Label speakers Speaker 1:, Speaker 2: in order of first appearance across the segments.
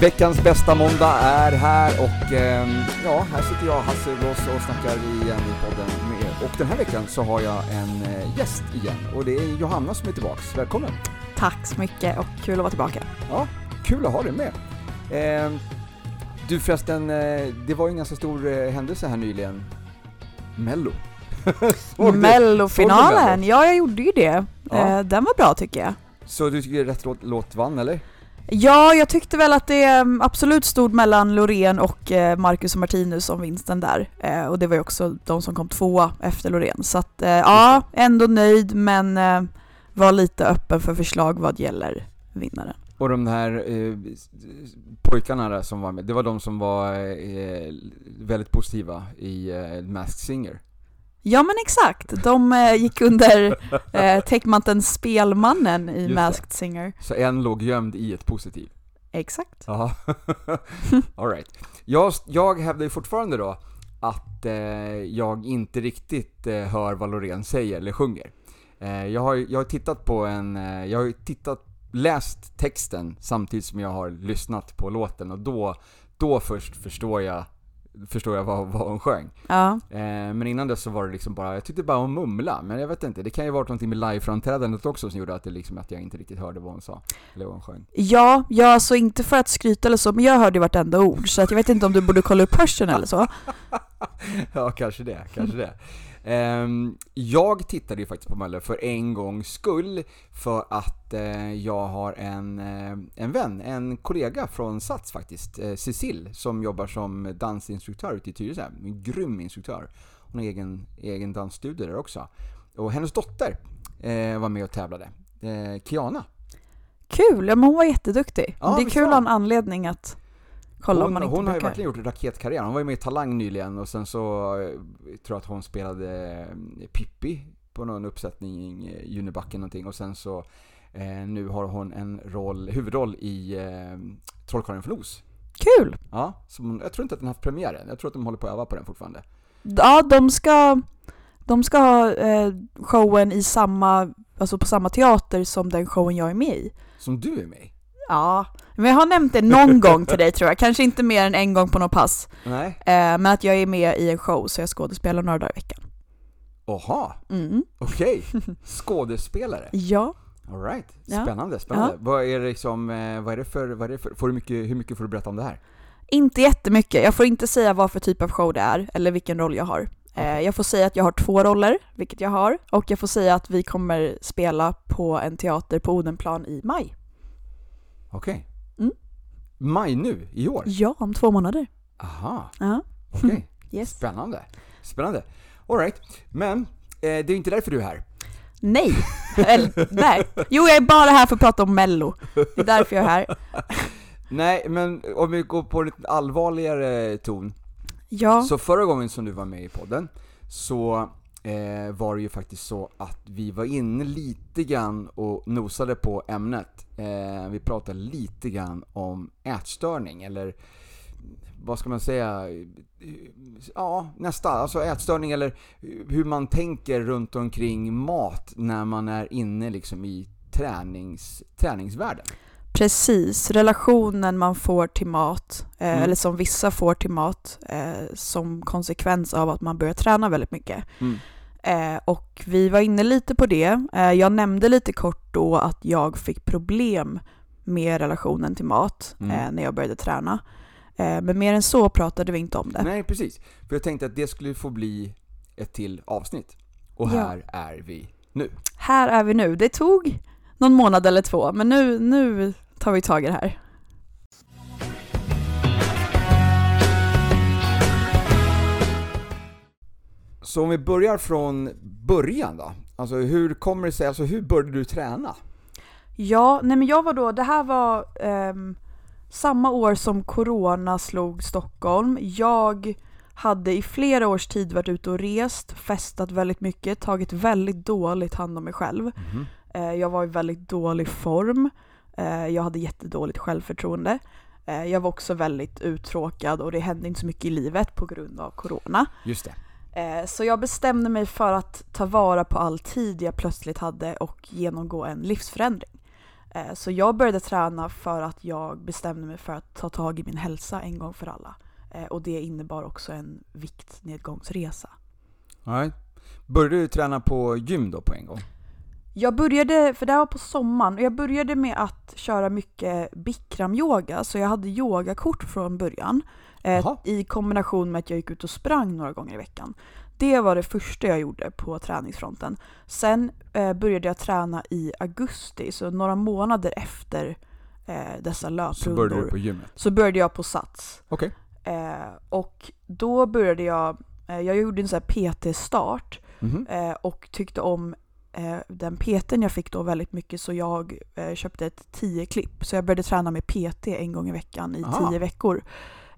Speaker 1: Veckans bästa måndag är här och eh, ja, här sitter jag, Hasse Ross och snackar igen i podden med er. Och den här veckan så har jag en eh, gäst igen och det är Johanna som är tillbaks. Välkommen!
Speaker 2: Tack så mycket och kul att vara tillbaka.
Speaker 1: Ja, kul att ha dig med. Eh, du förresten, eh, det var ju en ganska stor eh, händelse här nyligen. Mello.
Speaker 2: Mellofinalen, ja jag gjorde ju det.
Speaker 1: Ja.
Speaker 2: Eh, Den var bra tycker jag.
Speaker 1: Så du tycker rätt låt vann eller?
Speaker 2: Ja, jag tyckte väl att det mm, absolut stod mellan Loreen och eh, Marcus och Martinus om vinsten där. Eh, Och det var ju också de som kom tvåa efter Loreen. Så att, eh, ja, ändå nöjd men var lite öppen för förslag vad gäller vinnaren.
Speaker 1: Och de här eh, pojkarna där som var med, det var de som var eh, väldigt positiva i eh, Masked Singer.
Speaker 2: Ja men exakt, de eh, gick under eh, täckmanteln Spelmannen i
Speaker 1: Just det.
Speaker 2: Masked Singer.
Speaker 1: Så en låg gömd i ett positiv.
Speaker 2: Exakt.
Speaker 1: Ja, alright. Jag, jag hävdar ju fortfarande då att eh, jag inte riktigt eh, hör vad Loreen säger eller sjunger. Eh, jag, har, jag har tittat på en, eh, jag har tittat, läst texten samtidigt som jag har lyssnat på låten och då, då först förstår jag Förstår jag vad, vad hon sjöng.
Speaker 2: Ja.
Speaker 1: Eh, men innan dess så var det liksom bara, jag tyckte bara hon mumla, men jag vet inte, det kan ju vara någonting med liveframträdandet också som gjorde att, det liksom, att jag inte riktigt hörde vad hon sa, eller vad hon sjöng.
Speaker 2: Ja, ja, alltså inte för att skryta eller så, men jag hörde ju vartenda ord, så att jag vet inte om du borde kolla upp hörseln eller så.
Speaker 1: ja, kanske det, kanske det. Ehm, jag tittade ju faktiskt på Mello för en gångs skull för att eh, jag har en, eh, en vän, en kollega från Sats faktiskt, eh, Cecil, som jobbar som dansinstruktör ute i Tyresö. En grym instruktör. Hon har egen, egen dansstudio där också. Och hennes dotter var med och tävlade. Kiana.
Speaker 2: Kul, ja men hon var jätteduktig.
Speaker 1: Ja,
Speaker 2: det är kul ha en anledning att kolla om
Speaker 1: Hon,
Speaker 2: man inte
Speaker 1: hon har ju
Speaker 2: brukar.
Speaker 1: verkligen gjort en raketkarriär. Hon var ju med i Talang nyligen och sen så eh, tror jag att hon spelade eh, Pippi på någon uppsättning i eh, Junibacken någonting och sen så eh, nu har hon en roll, huvudroll i eh, Trollkarlen från Oz.
Speaker 2: Kul!
Speaker 1: Ja, som jag tror inte att den har haft premiär än. Jag tror att de håller på att öva på den fortfarande.
Speaker 2: Ja, de ska, de ska ha eh, showen i samma, alltså på samma teater som den showen jag är med i.
Speaker 1: Som du är med i?
Speaker 2: Ja, men jag har nämnt det någon gång till dig tror jag, kanske inte mer än en gång på något pass.
Speaker 1: Nej?
Speaker 2: Eh, men att jag är med i en show så jag skådespelar några dagar i veckan.
Speaker 1: Oha,
Speaker 2: Mm.
Speaker 1: okej. Skådespelare.
Speaker 2: Ja.
Speaker 1: Alright,
Speaker 2: Ja.
Speaker 1: spännande, spännande. Vad är det liksom, eh, vad är det för, vad är det för, får du mycket, hur mycket får du berätta om det här?
Speaker 2: Inte jättemycket. Jag får inte säga vad för typ av show det är eller vilken roll jag har. Eh, Jag får säga att jag har två roller, vilket jag har, och jag får säga att vi kommer spela på en teater på Odenplan i maj.
Speaker 1: Okej.
Speaker 2: Mm.
Speaker 1: Maj nu, i år?
Speaker 2: Ja, om två månader.
Speaker 1: Aha,
Speaker 2: Ja,
Speaker 1: okej.
Speaker 2: yes.
Speaker 1: Spännande. Spännande. Alright, men eh, det är inte därför du är här.
Speaker 2: Nej! Eller, nej. Jo, jag är bara här för att prata om Mello. Det är därför jag är här.
Speaker 1: Nej, men om vi går på en lite allvarligare ton.
Speaker 2: Ja,
Speaker 1: Så förra gången som du var med i podden så eh, var det ju faktiskt så att vi var inne lite grann och nosade på ämnet. Eh, vi pratade lite grann om ätstörning, eller vad ska man säga? Ja, nästan. Alltså ätstörning eller hur man tänker runt omkring mat när man är inne liksom i tränings, träningsvärlden
Speaker 2: precis. Relationen man får till mat, eh,
Speaker 1: Mm.
Speaker 2: eller som vissa får till mat, eh, som konsekvens av att man börjar träna väldigt mycket.
Speaker 1: Mm.
Speaker 2: Eh, och vi var inne lite på det. Eh, jag nämnde lite kort då att jag fick problem med relationen till mat
Speaker 1: Mm.
Speaker 2: eh, när jag började träna. Eh, men mer än så pratade vi inte om det.
Speaker 1: Nej, precis. För jag tänkte att det skulle få bli ett till avsnitt. Och
Speaker 2: Ja.
Speaker 1: här är vi nu.
Speaker 2: Här är vi nu. Det tog någon månad eller två, men nu, nu tar vi tag i det här.
Speaker 1: Så om vi börjar från början då. Alltså hur kommer det sig, alltså hur började du träna?
Speaker 2: Ja, nej men jag var då, det här var ehm, samma år som corona slog Stockholm. Jag hade i flera års tid varit ute och rest, festat väldigt mycket, tagit väldigt dåligt hand om mig själv. Eh, jag var i väldigt dålig form. Eh, jag hade jättedåligt självförtroende. Eh, jag var också väldigt uttråkad och det hände inte så mycket i livet på grund av corona.
Speaker 1: Just det.
Speaker 2: Eh, Så jag bestämde mig för att ta vara på all tid jag plötsligt hade och genomgå en livsförändring. Eh, så jag började träna för att jag bestämde mig för att ta tag i min hälsa en gång för alla. Eh, och det innebar också en viktnedgångsresa.
Speaker 1: Right. Började du träna på gym då på en gång?
Speaker 2: Jag började, för det här var på sommaren, och jag började med att köra mycket bikramyoga, så jag hade yogakort från början. Eh. I kombination med att jag gick ut och sprang några gånger i veckan. Det var det första jag gjorde på träningsfronten. Sen eh, började jag träna i augusti, så några månader efter eh, dessa
Speaker 1: Så
Speaker 2: löprundor
Speaker 1: började du på gymmet?
Speaker 2: så började jag på Sats.
Speaker 1: Okej.
Speaker 2: Eh, och då började jag, eh, jag gjorde en sån här PT-start
Speaker 1: Mhm.
Speaker 2: eh, och tyckte om den PTn jag fick då väldigt mycket så jag eh, köpte ett 10-klipp. Så jag började träna med PT en gång i veckan i
Speaker 1: Aha.
Speaker 2: 10 veckor.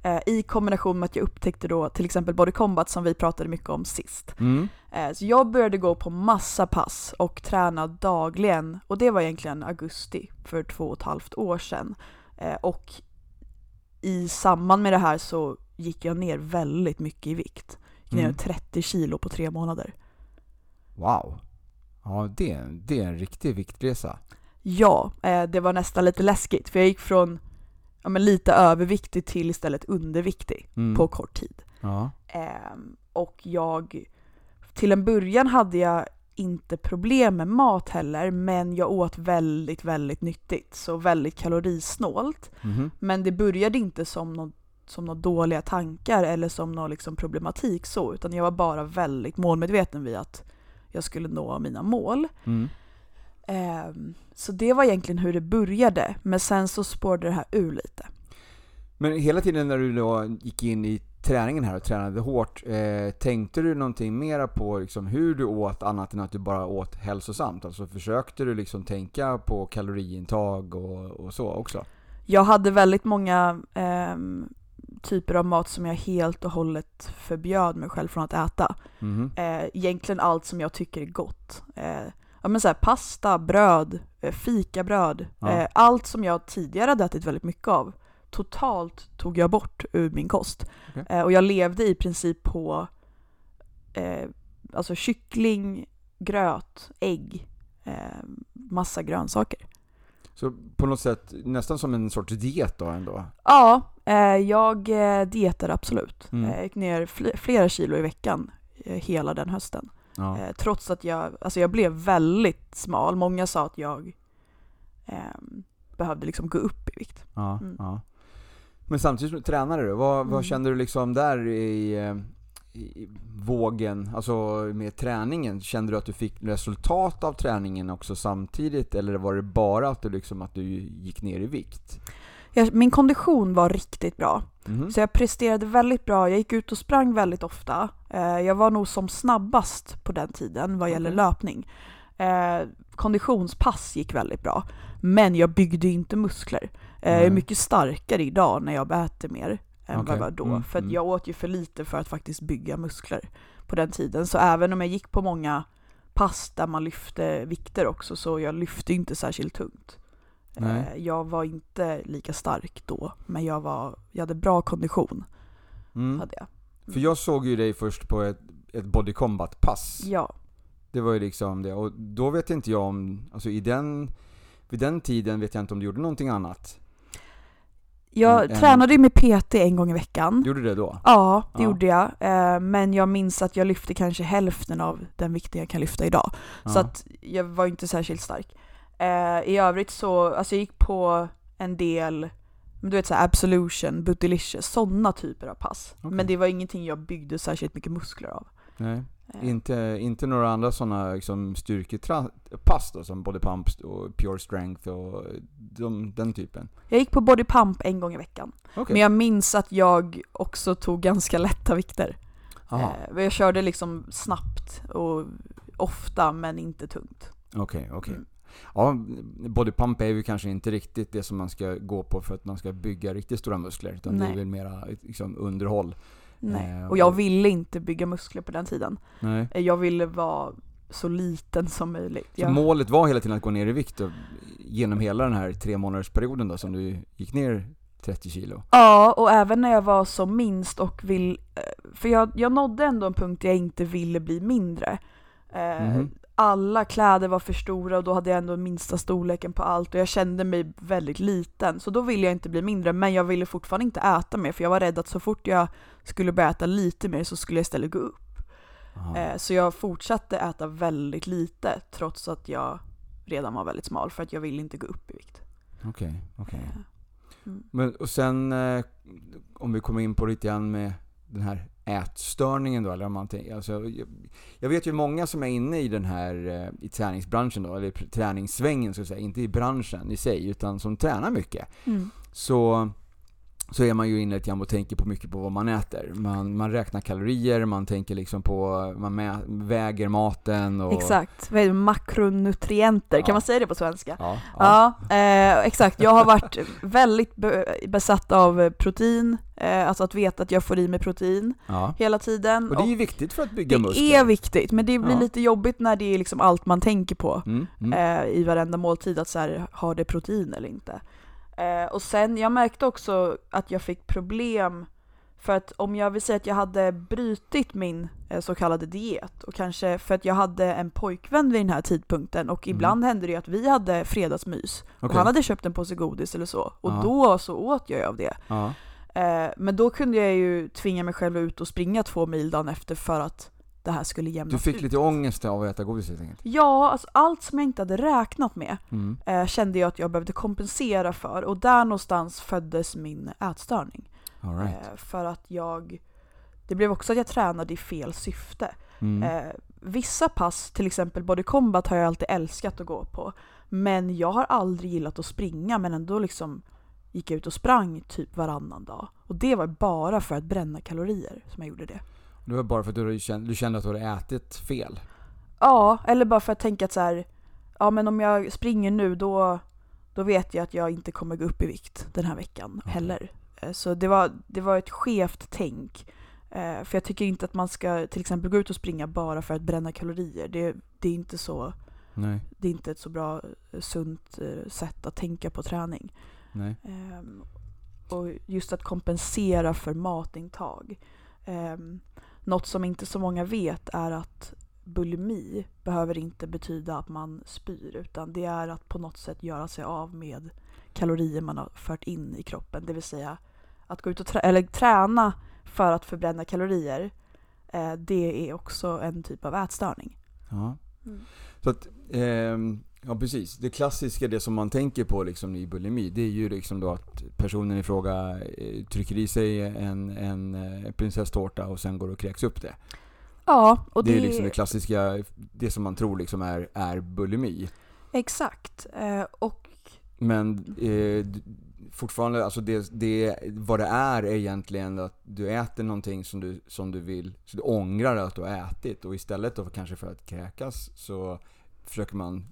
Speaker 2: Eh, I kombination med att jag upptäckte då till exempel Body Combat som vi pratade mycket om sist.
Speaker 1: Mm.
Speaker 2: Eh, så jag började gå på massa pass och träna dagligen och det var egentligen augusti för två och ett halvt år sedan. Eh, och i samband med det här så gick jag ner väldigt mycket i vikt. Gick ner
Speaker 1: Mm.
Speaker 2: 30 kilo på tre månader.
Speaker 1: Wow. Ja, det, det är en riktig viktresa.
Speaker 2: Ja, eh, det var nästan lite läskigt för jag gick från ja, men lite överviktig till istället underviktig
Speaker 1: Mm.
Speaker 2: på kort tid.
Speaker 1: Ja.
Speaker 2: Ehm, och jag, till en början hade jag inte problem med mat heller, men jag åt väldigt, väldigt nyttigt, så väldigt kalorisnålt.
Speaker 1: Mhm.
Speaker 2: Men det började inte som något som några dåliga tankar eller som någon liksom problematik så, utan jag var bara väldigt målmedveten vid att jag skulle nå mina mål.
Speaker 1: Mm.
Speaker 2: Ehm, så det var egentligen hur det började, men sen så spårade det här ur lite.
Speaker 1: Men hela tiden när du då gick in i träningen här och tränade hårt, eh, tänkte du någonting mera på liksom hur du åt annat än att du bara åt hälsosamt? Alltså försökte du liksom tänka på kaloriintag och, och så också?
Speaker 2: Jag hade väldigt många ehm, typer av mat som jag helt och hållet förbjöd mig själv från att äta.
Speaker 1: Mhm.
Speaker 2: Eh, egentligen allt som jag tycker är gott. Eh, ja men så här, pasta, bröd, eh, fikabröd,
Speaker 1: Ja.
Speaker 2: eh, allt som jag tidigare hade ätit väldigt mycket av. Totalt tog jag bort ur min kost.
Speaker 1: Okej.
Speaker 2: Eh, och jag levde i princip på eh, alltså kyckling, gröt, ägg, eh, massa grönsaker.
Speaker 1: Så på något sätt nästan som en sorts diet då ändå?
Speaker 2: Ja, jag eh, dietar absolut.
Speaker 1: Mm.
Speaker 2: Eh, Jag gick ner fl- flera kilo i veckan eh, hela den hösten.
Speaker 1: Ja.
Speaker 2: Eh, trots att jag, alltså jag blev väldigt smal. Många sa att jag ehm, behövde liksom gå upp i vikt.
Speaker 1: Ja,
Speaker 2: Mm.
Speaker 1: ja. Men samtidigt som du tränade du, vad, vad
Speaker 2: Mm.
Speaker 1: kände du liksom där i, eh, i vågen, alltså med träningen? Kände du att du fick resultat av träningen också samtidigt? Eller var det bara att du liksom att du gick ner i vikt?
Speaker 2: Jag, min kondition var riktigt bra.
Speaker 1: Mhm.
Speaker 2: Så jag presterade väldigt bra. Jag gick ut och sprang väldigt ofta. Eh, jag var nog som snabbast på den tiden vad gäller
Speaker 1: Okej.
Speaker 2: löpning. Eh, konditionspass gick väldigt bra. Men jag byggde inte muskler. Eh, jag är mycket starkare idag när jag äter mer än vad
Speaker 1: Okej.
Speaker 2: jag var då.
Speaker 1: Mm,
Speaker 2: För
Speaker 1: mm.
Speaker 2: jag åt ju för lite för att faktiskt bygga muskler på den tiden. Så även om jag gick på många pass där man lyfte vikter också, så jag lyfte inte särskilt tungt.
Speaker 1: Nej.
Speaker 2: Eh, jag var inte lika stark då, men jag, var, jag hade bra kondition.
Speaker 1: Mm.
Speaker 2: Hade jag.
Speaker 1: För jag såg ju dig först på ett, ett body combat-pass.
Speaker 2: Ja.
Speaker 1: Det var ju liksom det, och då vet inte jag om, alltså i den, vid den tiden vet jag inte om du gjorde någonting annat.
Speaker 2: Jag
Speaker 1: Mm, en-
Speaker 2: tränade ju med PT en gång i veckan.
Speaker 1: Gjorde du det då?
Speaker 2: Ja, det
Speaker 1: Ja.
Speaker 2: gjorde jag. Eh, men jag minns att jag lyfte kanske hälften av den vikten jag kan lyfta idag. Så
Speaker 1: Ja.
Speaker 2: att jag var inte särskilt stark. Eh, I övrigt så, alltså jag gick på en del, du vet såhär absolution, bootylicious, sådana typer av pass.
Speaker 1: Okej.
Speaker 2: Men det var ingenting jag byggde särskilt mycket muskler av.
Speaker 1: Nej.
Speaker 2: Eh,
Speaker 1: Inte, inte några andra sådana liksom, styrkepass då, som body pump och pure strength och de, den typen?
Speaker 2: Jag gick på body pump en gång i veckan.
Speaker 1: Okej.
Speaker 2: Men jag minns att jag också tog ganska lätta vikter.
Speaker 1: Aha.
Speaker 2: Eh, jag körde liksom snabbt och ofta men inte tungt.
Speaker 1: Okej, okej.
Speaker 2: Mm.
Speaker 1: Ja, body pump är ju kanske inte riktigt det som man ska gå på för att man ska bygga riktigt stora muskler. Utan det är
Speaker 2: Nej.
Speaker 1: väl mera liksom, underhåll.
Speaker 2: Nej.
Speaker 1: Eh,
Speaker 2: Och jag
Speaker 1: och-
Speaker 2: ville inte bygga muskler på den tiden.
Speaker 1: Nej.
Speaker 2: Eh, Jag ville vara så liten som möjligt.
Speaker 1: Så
Speaker 2: Jag,
Speaker 1: målet var hela tiden att gå ner i vikt då, genom hela den här tre månaders perioden då som du gick ner 30 kilo?
Speaker 2: ja, och även när jag var som minst och vill... eh, För jag, jag nådde ändå en punkt där jag inte ville bli mindre.
Speaker 1: Mhm.
Speaker 2: Alla kläder var för stora och då hade jag ändå minsta storleken på allt och jag kände mig väldigt liten. Så då ville jag inte bli mindre men jag ville fortfarande inte äta mer för jag var rädd att så fort jag skulle börja äta lite mer så skulle jag istället gå upp.
Speaker 1: Aha.
Speaker 2: Eh, så jag fortsatte äta väldigt lite trots att jag redan var väldigt smal för att jag ville inte gå upp i vikt.
Speaker 1: Okej, okej.
Speaker 2: Eh, mm.
Speaker 1: Men och sen eh, om vi kommer in på lite grann med den här ätstörningen då, eller om man tänker, alltså, jag, jag vet ju många som är inne i den här eh, i träningsbranschen då, eller träningssvängen så att säga, inte i branschen i sig, utan som tränar mycket.
Speaker 2: Mm.
Speaker 1: Så, så är man ju inne lite och tänker på mycket på vad man äter. Man, man räknar kalorier, man tänker liksom på, man mä, väger maten och...
Speaker 2: Exakt, vad är det? makronutrienter,
Speaker 1: Ja.
Speaker 2: kan man säga det på svenska?
Speaker 1: Ja, ja.
Speaker 2: Ja, eh, exakt. Jag har varit väldigt be- besatt av protein, eh, alltså att veta att jag får i mig protein hela tiden.
Speaker 1: Och det är ju viktigt för att bygga
Speaker 2: det
Speaker 1: muskler.
Speaker 2: är viktigt, men det blir lite jobbigt när det är liksom allt man tänker på
Speaker 1: Mm, mm.
Speaker 2: eh, i varenda måltid, att så här, har det protein eller inte? Eh, och sen, jag märkte också att jag fick problem för att om jag vill säga att jag hade brutit min eh, så kallade diet och kanske för att jag hade en pojkvän vid den här tidpunkten och ibland hände det ju att vi hade fredagsmys och
Speaker 1: Okej.
Speaker 2: han hade köpt en påse godis eller så och
Speaker 1: Ja.
Speaker 2: då så åt jag av det. Eh, men då kunde jag ju tvinga mig själv ut och springa två mil dagen efter för att det här skulle jämnas
Speaker 1: Du fick
Speaker 2: ut.
Speaker 1: lite ångest av att äta godis helt enkelt?
Speaker 2: Ja, alltså allt som jag inte hade räknat med
Speaker 1: Mm.
Speaker 2: eh, kände jag att jag behövde kompensera för och där någonstans föddes min ätstörning.
Speaker 1: Right.
Speaker 2: Eh, för att jag, det blev också att jag tränade i fel syfte.
Speaker 1: Mm.
Speaker 2: Eh, vissa pass, till exempel body combat, har jag alltid älskat att gå på. Men jag har aldrig gillat att springa men ändå liksom gick jag ut och sprang typ varannan dag. Och det var bara för att bränna kalorier som jag gjorde det.
Speaker 1: Det var bara för att du kände, du kände att du hade ätit fel?
Speaker 2: Ja, eller bara för att tänka att så här, ja men om jag springer nu då, då vet jag att jag inte kommer gå upp i vikt den här veckan
Speaker 1: Okej.
Speaker 2: heller. Eh, Så det var, det var ett skevt tänk. Eh, För jag tycker inte att man ska till exempel gå ut och springa bara för att bränna kalorier. Det, det är inte så,
Speaker 1: Nej.
Speaker 2: det är inte ett så bra eh, sunt sätt att tänka på träning.
Speaker 1: Nej.
Speaker 2: Ehm, och just att kompensera för matintag. Um, något som inte så många vet är att bulimi behöver inte betyda att man spyr utan det är att på något sätt göra sig av med kalorier man har fört in i kroppen. Det vill säga att gå ut och trä- eller träna för att förbränna kalorier eh, det är också en typ av ätstörning.
Speaker 1: Ja.
Speaker 2: Mm.
Speaker 1: Så att, ehm, ja precis. Det klassiska, det som man tänker på liksom i bulimi, det är ju liksom då att personen i fråga eh, trycker i sig en, en eh, prinsesstårta och sen går och kräks upp det.
Speaker 2: Ja, och
Speaker 1: det, är liksom det klassiska, det som man tror liksom är, är bulimi.
Speaker 2: Exakt. Eh, och
Speaker 1: Men eh, fortfarande, alltså det, det, vad det är är egentligen att du äter någonting som du, som du vill, så du ångrar att du har ätit och istället då kanske för att kräkas så försöker man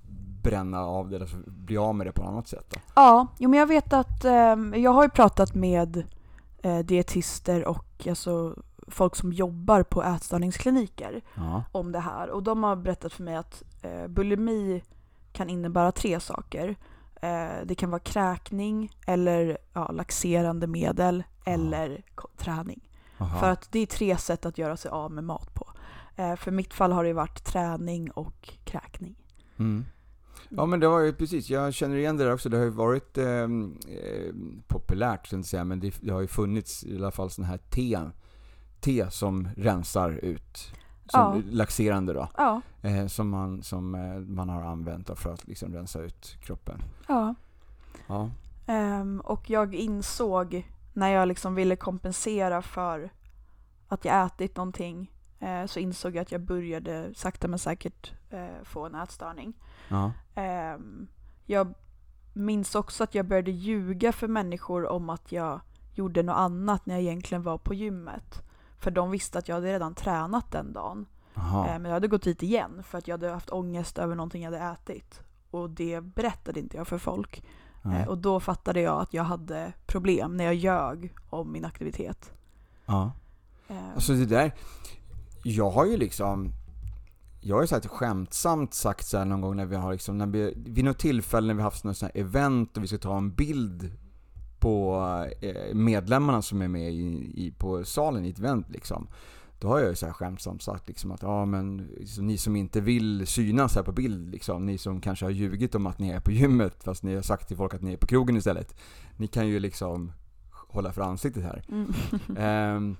Speaker 1: bränna av det, alltså bli av med det på något annat sätt då.
Speaker 2: Ja, jo, men jag vet att ehm, jag har ju pratat med eh, dietister och alltså, folk som jobbar på ätstörningskliniker
Speaker 1: Ja.
Speaker 2: om det här och de har berättat för mig att eh, bulimi kan innebära tre saker. Eh, det kan vara kräkning eller ja, laxerande medel eller ko- träning.
Speaker 1: Aha.
Speaker 2: För att det är tre sätt att göra sig av med mat på. Eh, för mitt fall har det varit träning och kräkning.
Speaker 1: Mm. Ja men det var ju precis, jag känner igen det där också. Det har ju varit ehm, eh, populärt, jag inte säga, men det, det har ju funnits i alla fall sådana här te, te som rensar ut. Som
Speaker 2: Ja.
Speaker 1: laxerande då.
Speaker 2: Ja,
Speaker 1: Eh, som man, som eh, man har använt för att liksom rensa ut kroppen.
Speaker 2: ja.
Speaker 1: Ja.
Speaker 2: Ehm, och jag insåg när jag liksom ville kompensera för att jag ätit någonting eh, så insåg jag att jag började sakta men säkert eh, få en ätstörning.
Speaker 1: Ja.
Speaker 2: Ehm, jag minns också att jag började ljuga för människor om att jag gjorde något annat när jag egentligen var på gymmet. För de visste att jag hade redan tränat den dagen. Eh, Men jag hade gått dit igen för att jag hade haft ångest över någonting jag hade ätit. Och det berättade inte jag för folk.
Speaker 1: Nej.
Speaker 2: Eh, Och då fattade jag att jag hade problem när jag ljög om min aktivitet.
Speaker 1: Ja.
Speaker 2: Eh,
Speaker 1: Alltså det där, jag har ju liksom jag har ju sagt skämtsamt sagt så här någon gång när vi har liksom, när vi, vid något tillfälle när vi haft något sånt här event och vi ska ta en bild på eh, medlemmarna som är med i, i, på salen i ett event liksom. Då har jag ju så här skämtsamt sagt liksom att ja men liksom, ni som inte vill synas här på bild liksom, ni som kanske har ljugit om att ni är på gymmet fast ni har sagt till folk att ni är på krogen istället. Ni kan ju liksom hålla för ansiktet här.
Speaker 2: Mm.
Speaker 1: Ehm,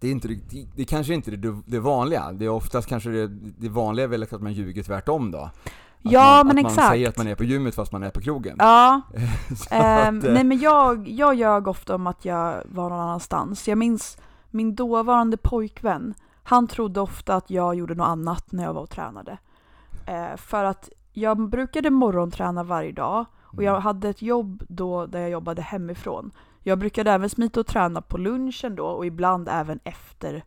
Speaker 1: det är, inte, det, det kanske inte är det, det vanliga. Det är oftast kanske det, det vanliga är väl att man ljuger tvärtom då. Att
Speaker 2: Ja,
Speaker 1: man,
Speaker 2: men
Speaker 1: att man
Speaker 2: exakt.
Speaker 1: säger att man är på gymmet fast man är på krogen.
Speaker 2: Ja, Ehm,
Speaker 1: att, eh,
Speaker 2: nej men jag, jag ljög ofta om att jag var någon annanstans. Jag minns min dåvarande pojkvän, han trodde ofta att jag gjorde något annat när jag var och tränade. Eh, för att jag brukade morgonträna varje dag och jag hade ett jobb då där jag jobbade hemifrån. Jag brukade även smita och träna på lunchen då och ibland även efter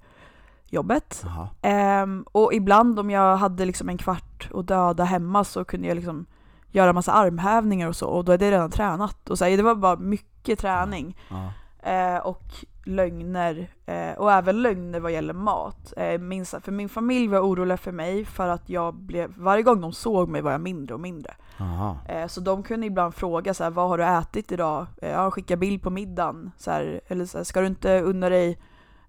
Speaker 2: jobbet. Ehm, och ibland om jag hade liksom en kvart att döda hemma så kunde jag liksom göra massa armhävningar och så och då är det redan tränat. Och så här, det var bara mycket träning.
Speaker 1: Ja.
Speaker 2: Eh, och lögner. Eh, och även lögner vad gäller mat. Eh, minns, för min familj var oroliga för mig för att jag blev, varje gång de såg mig var jag mindre och mindre. Eh, så de kunde ibland fråga så här, vad har du ätit idag? Eh, skicka bild på middagen. Så här, eller så här, ska du inte unna dig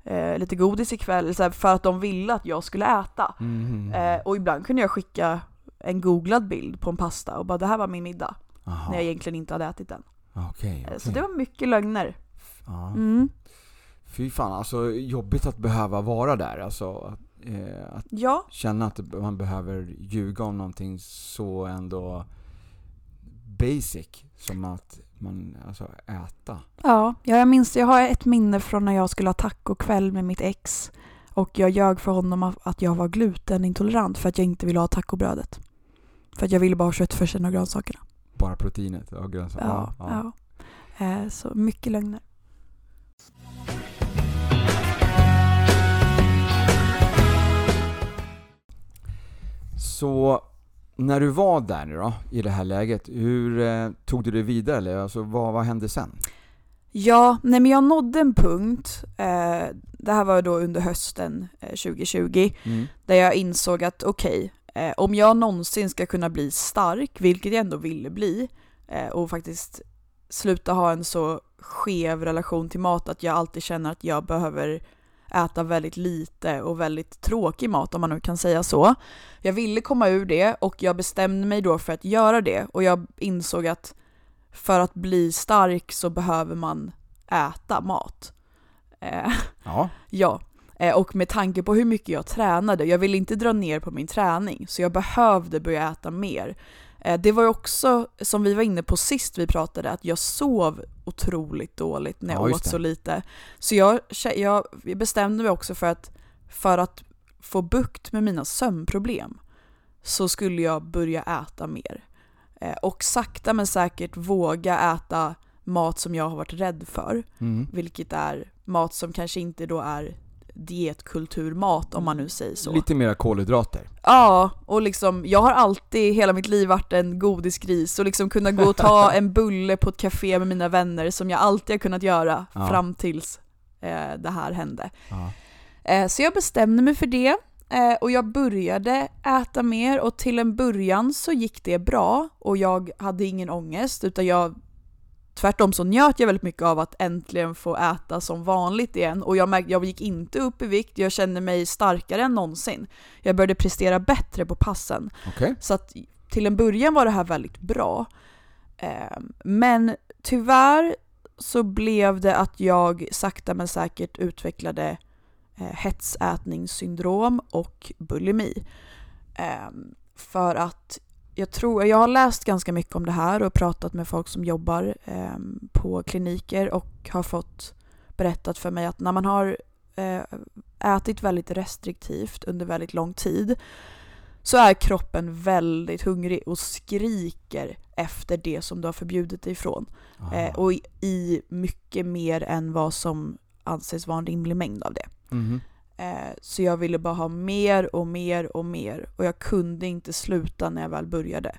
Speaker 2: eh, lite godis ikväll? Så här, för att de ville att jag skulle äta. Eh, och ibland kunde jag skicka en googlad bild på en pasta och bara det här var min middag.
Speaker 1: Jaha.
Speaker 2: När jag egentligen inte hade ätit den.
Speaker 1: Okej,
Speaker 2: Eh, Så det var mycket lögner. Mm.
Speaker 1: Fy fan, alltså jobbigt att behöva vara där. Alltså att, eh, att
Speaker 2: Ja,
Speaker 1: känna att man behöver ljuga om någonting så ändå basic som att man, alltså äta.
Speaker 2: ja, ja, jag minns, jag har ett minne från när jag skulle ha tacokväll med mitt ex. Och jag ljög för honom att jag var glutenintolerant för att jag inte ville ha tacobrödet. För att jag ville bara ha köttfärsen och grönsakerna.
Speaker 1: Bara proteinet och grönsaker.
Speaker 2: Ja, ja. Eh, så mycket lögner.
Speaker 1: Så när du var där nu då, i det här läget, hur eh, tog du det vidare? Eller alltså, vad, vad hände sen?
Speaker 2: Ja, nej men jag nådde en punkt, eh, det här var då under hösten eh, 2020,
Speaker 1: Mm.
Speaker 2: där jag insåg att okej, eh, om jag någonsin ska kunna bli stark, vilket jag ändå ville bli, eh, och faktiskt sluta ha en så skev relation till mat att jag alltid känner att jag behöver äta väldigt lite och väldigt tråkig mat om man nu kan säga så. Jag ville komma ur det och jag bestämde mig då för att göra det och jag insåg att för att bli stark så behöver man äta mat. Eh,
Speaker 1: Ja.
Speaker 2: Ja, eh, och med tanke på hur mycket jag tränade, jag ville inte dra ner på min träning, så jag behövde börja äta mer. Eh, Det var ju också, som vi var inne på sist vi pratade, att jag sov otroligt dåligt när jag
Speaker 1: Ja,
Speaker 2: åt så lite. Så jag, jag bestämde mig också för att, för att få bukt med mina sömnproblem så skulle jag börja äta mer. Eh, Och sakta men säkert våga äta mat som jag har varit rädd för
Speaker 1: Mm.
Speaker 2: vilket är mat som kanske inte då är dietkulturmat om man nu säger så.
Speaker 1: Lite mera kolhydrater.
Speaker 2: Ja, och liksom jag har alltid hela mitt liv varit en godisgris och liksom kunna gå och ta en bulle på ett café med mina vänner som jag alltid har kunnat göra
Speaker 1: Ja.
Speaker 2: fram tills eh, det här hände.
Speaker 1: Ja.
Speaker 2: Eh, så jag bestämde mig för det eh, och jag började äta mer och till en början så gick det bra och jag hade ingen ångest utan jag Tvärtom så njöt jag väldigt mycket av att äntligen få äta som vanligt igen och jag märkte jag gick inte upp i vikt, jag kände mig starkare än någonsin. Jag började prestera bättre på passen.
Speaker 1: Okej.
Speaker 2: Så att till en början var det här väldigt bra. Eh, men tyvärr så blev det att jag sakta men säkert utvecklade eh, hetsätningssyndrom och bulimi. Eh, för att jag tror, jag har läst ganska mycket om det här och pratat med folk som jobbar eh, på kliniker och har fått berättat för mig att när man har eh, ätit väldigt restriktivt under väldigt lång tid så är kroppen väldigt hungrig och skriker efter det som du har förbjudit dig ifrån.
Speaker 1: Aha.
Speaker 2: Eh, och i, i mycket mer än vad som anses vara en rimlig mängd av det.
Speaker 1: Mhm.
Speaker 2: Eh, så jag ville bara ha mer och mer och mer och jag kunde inte sluta när jag väl började.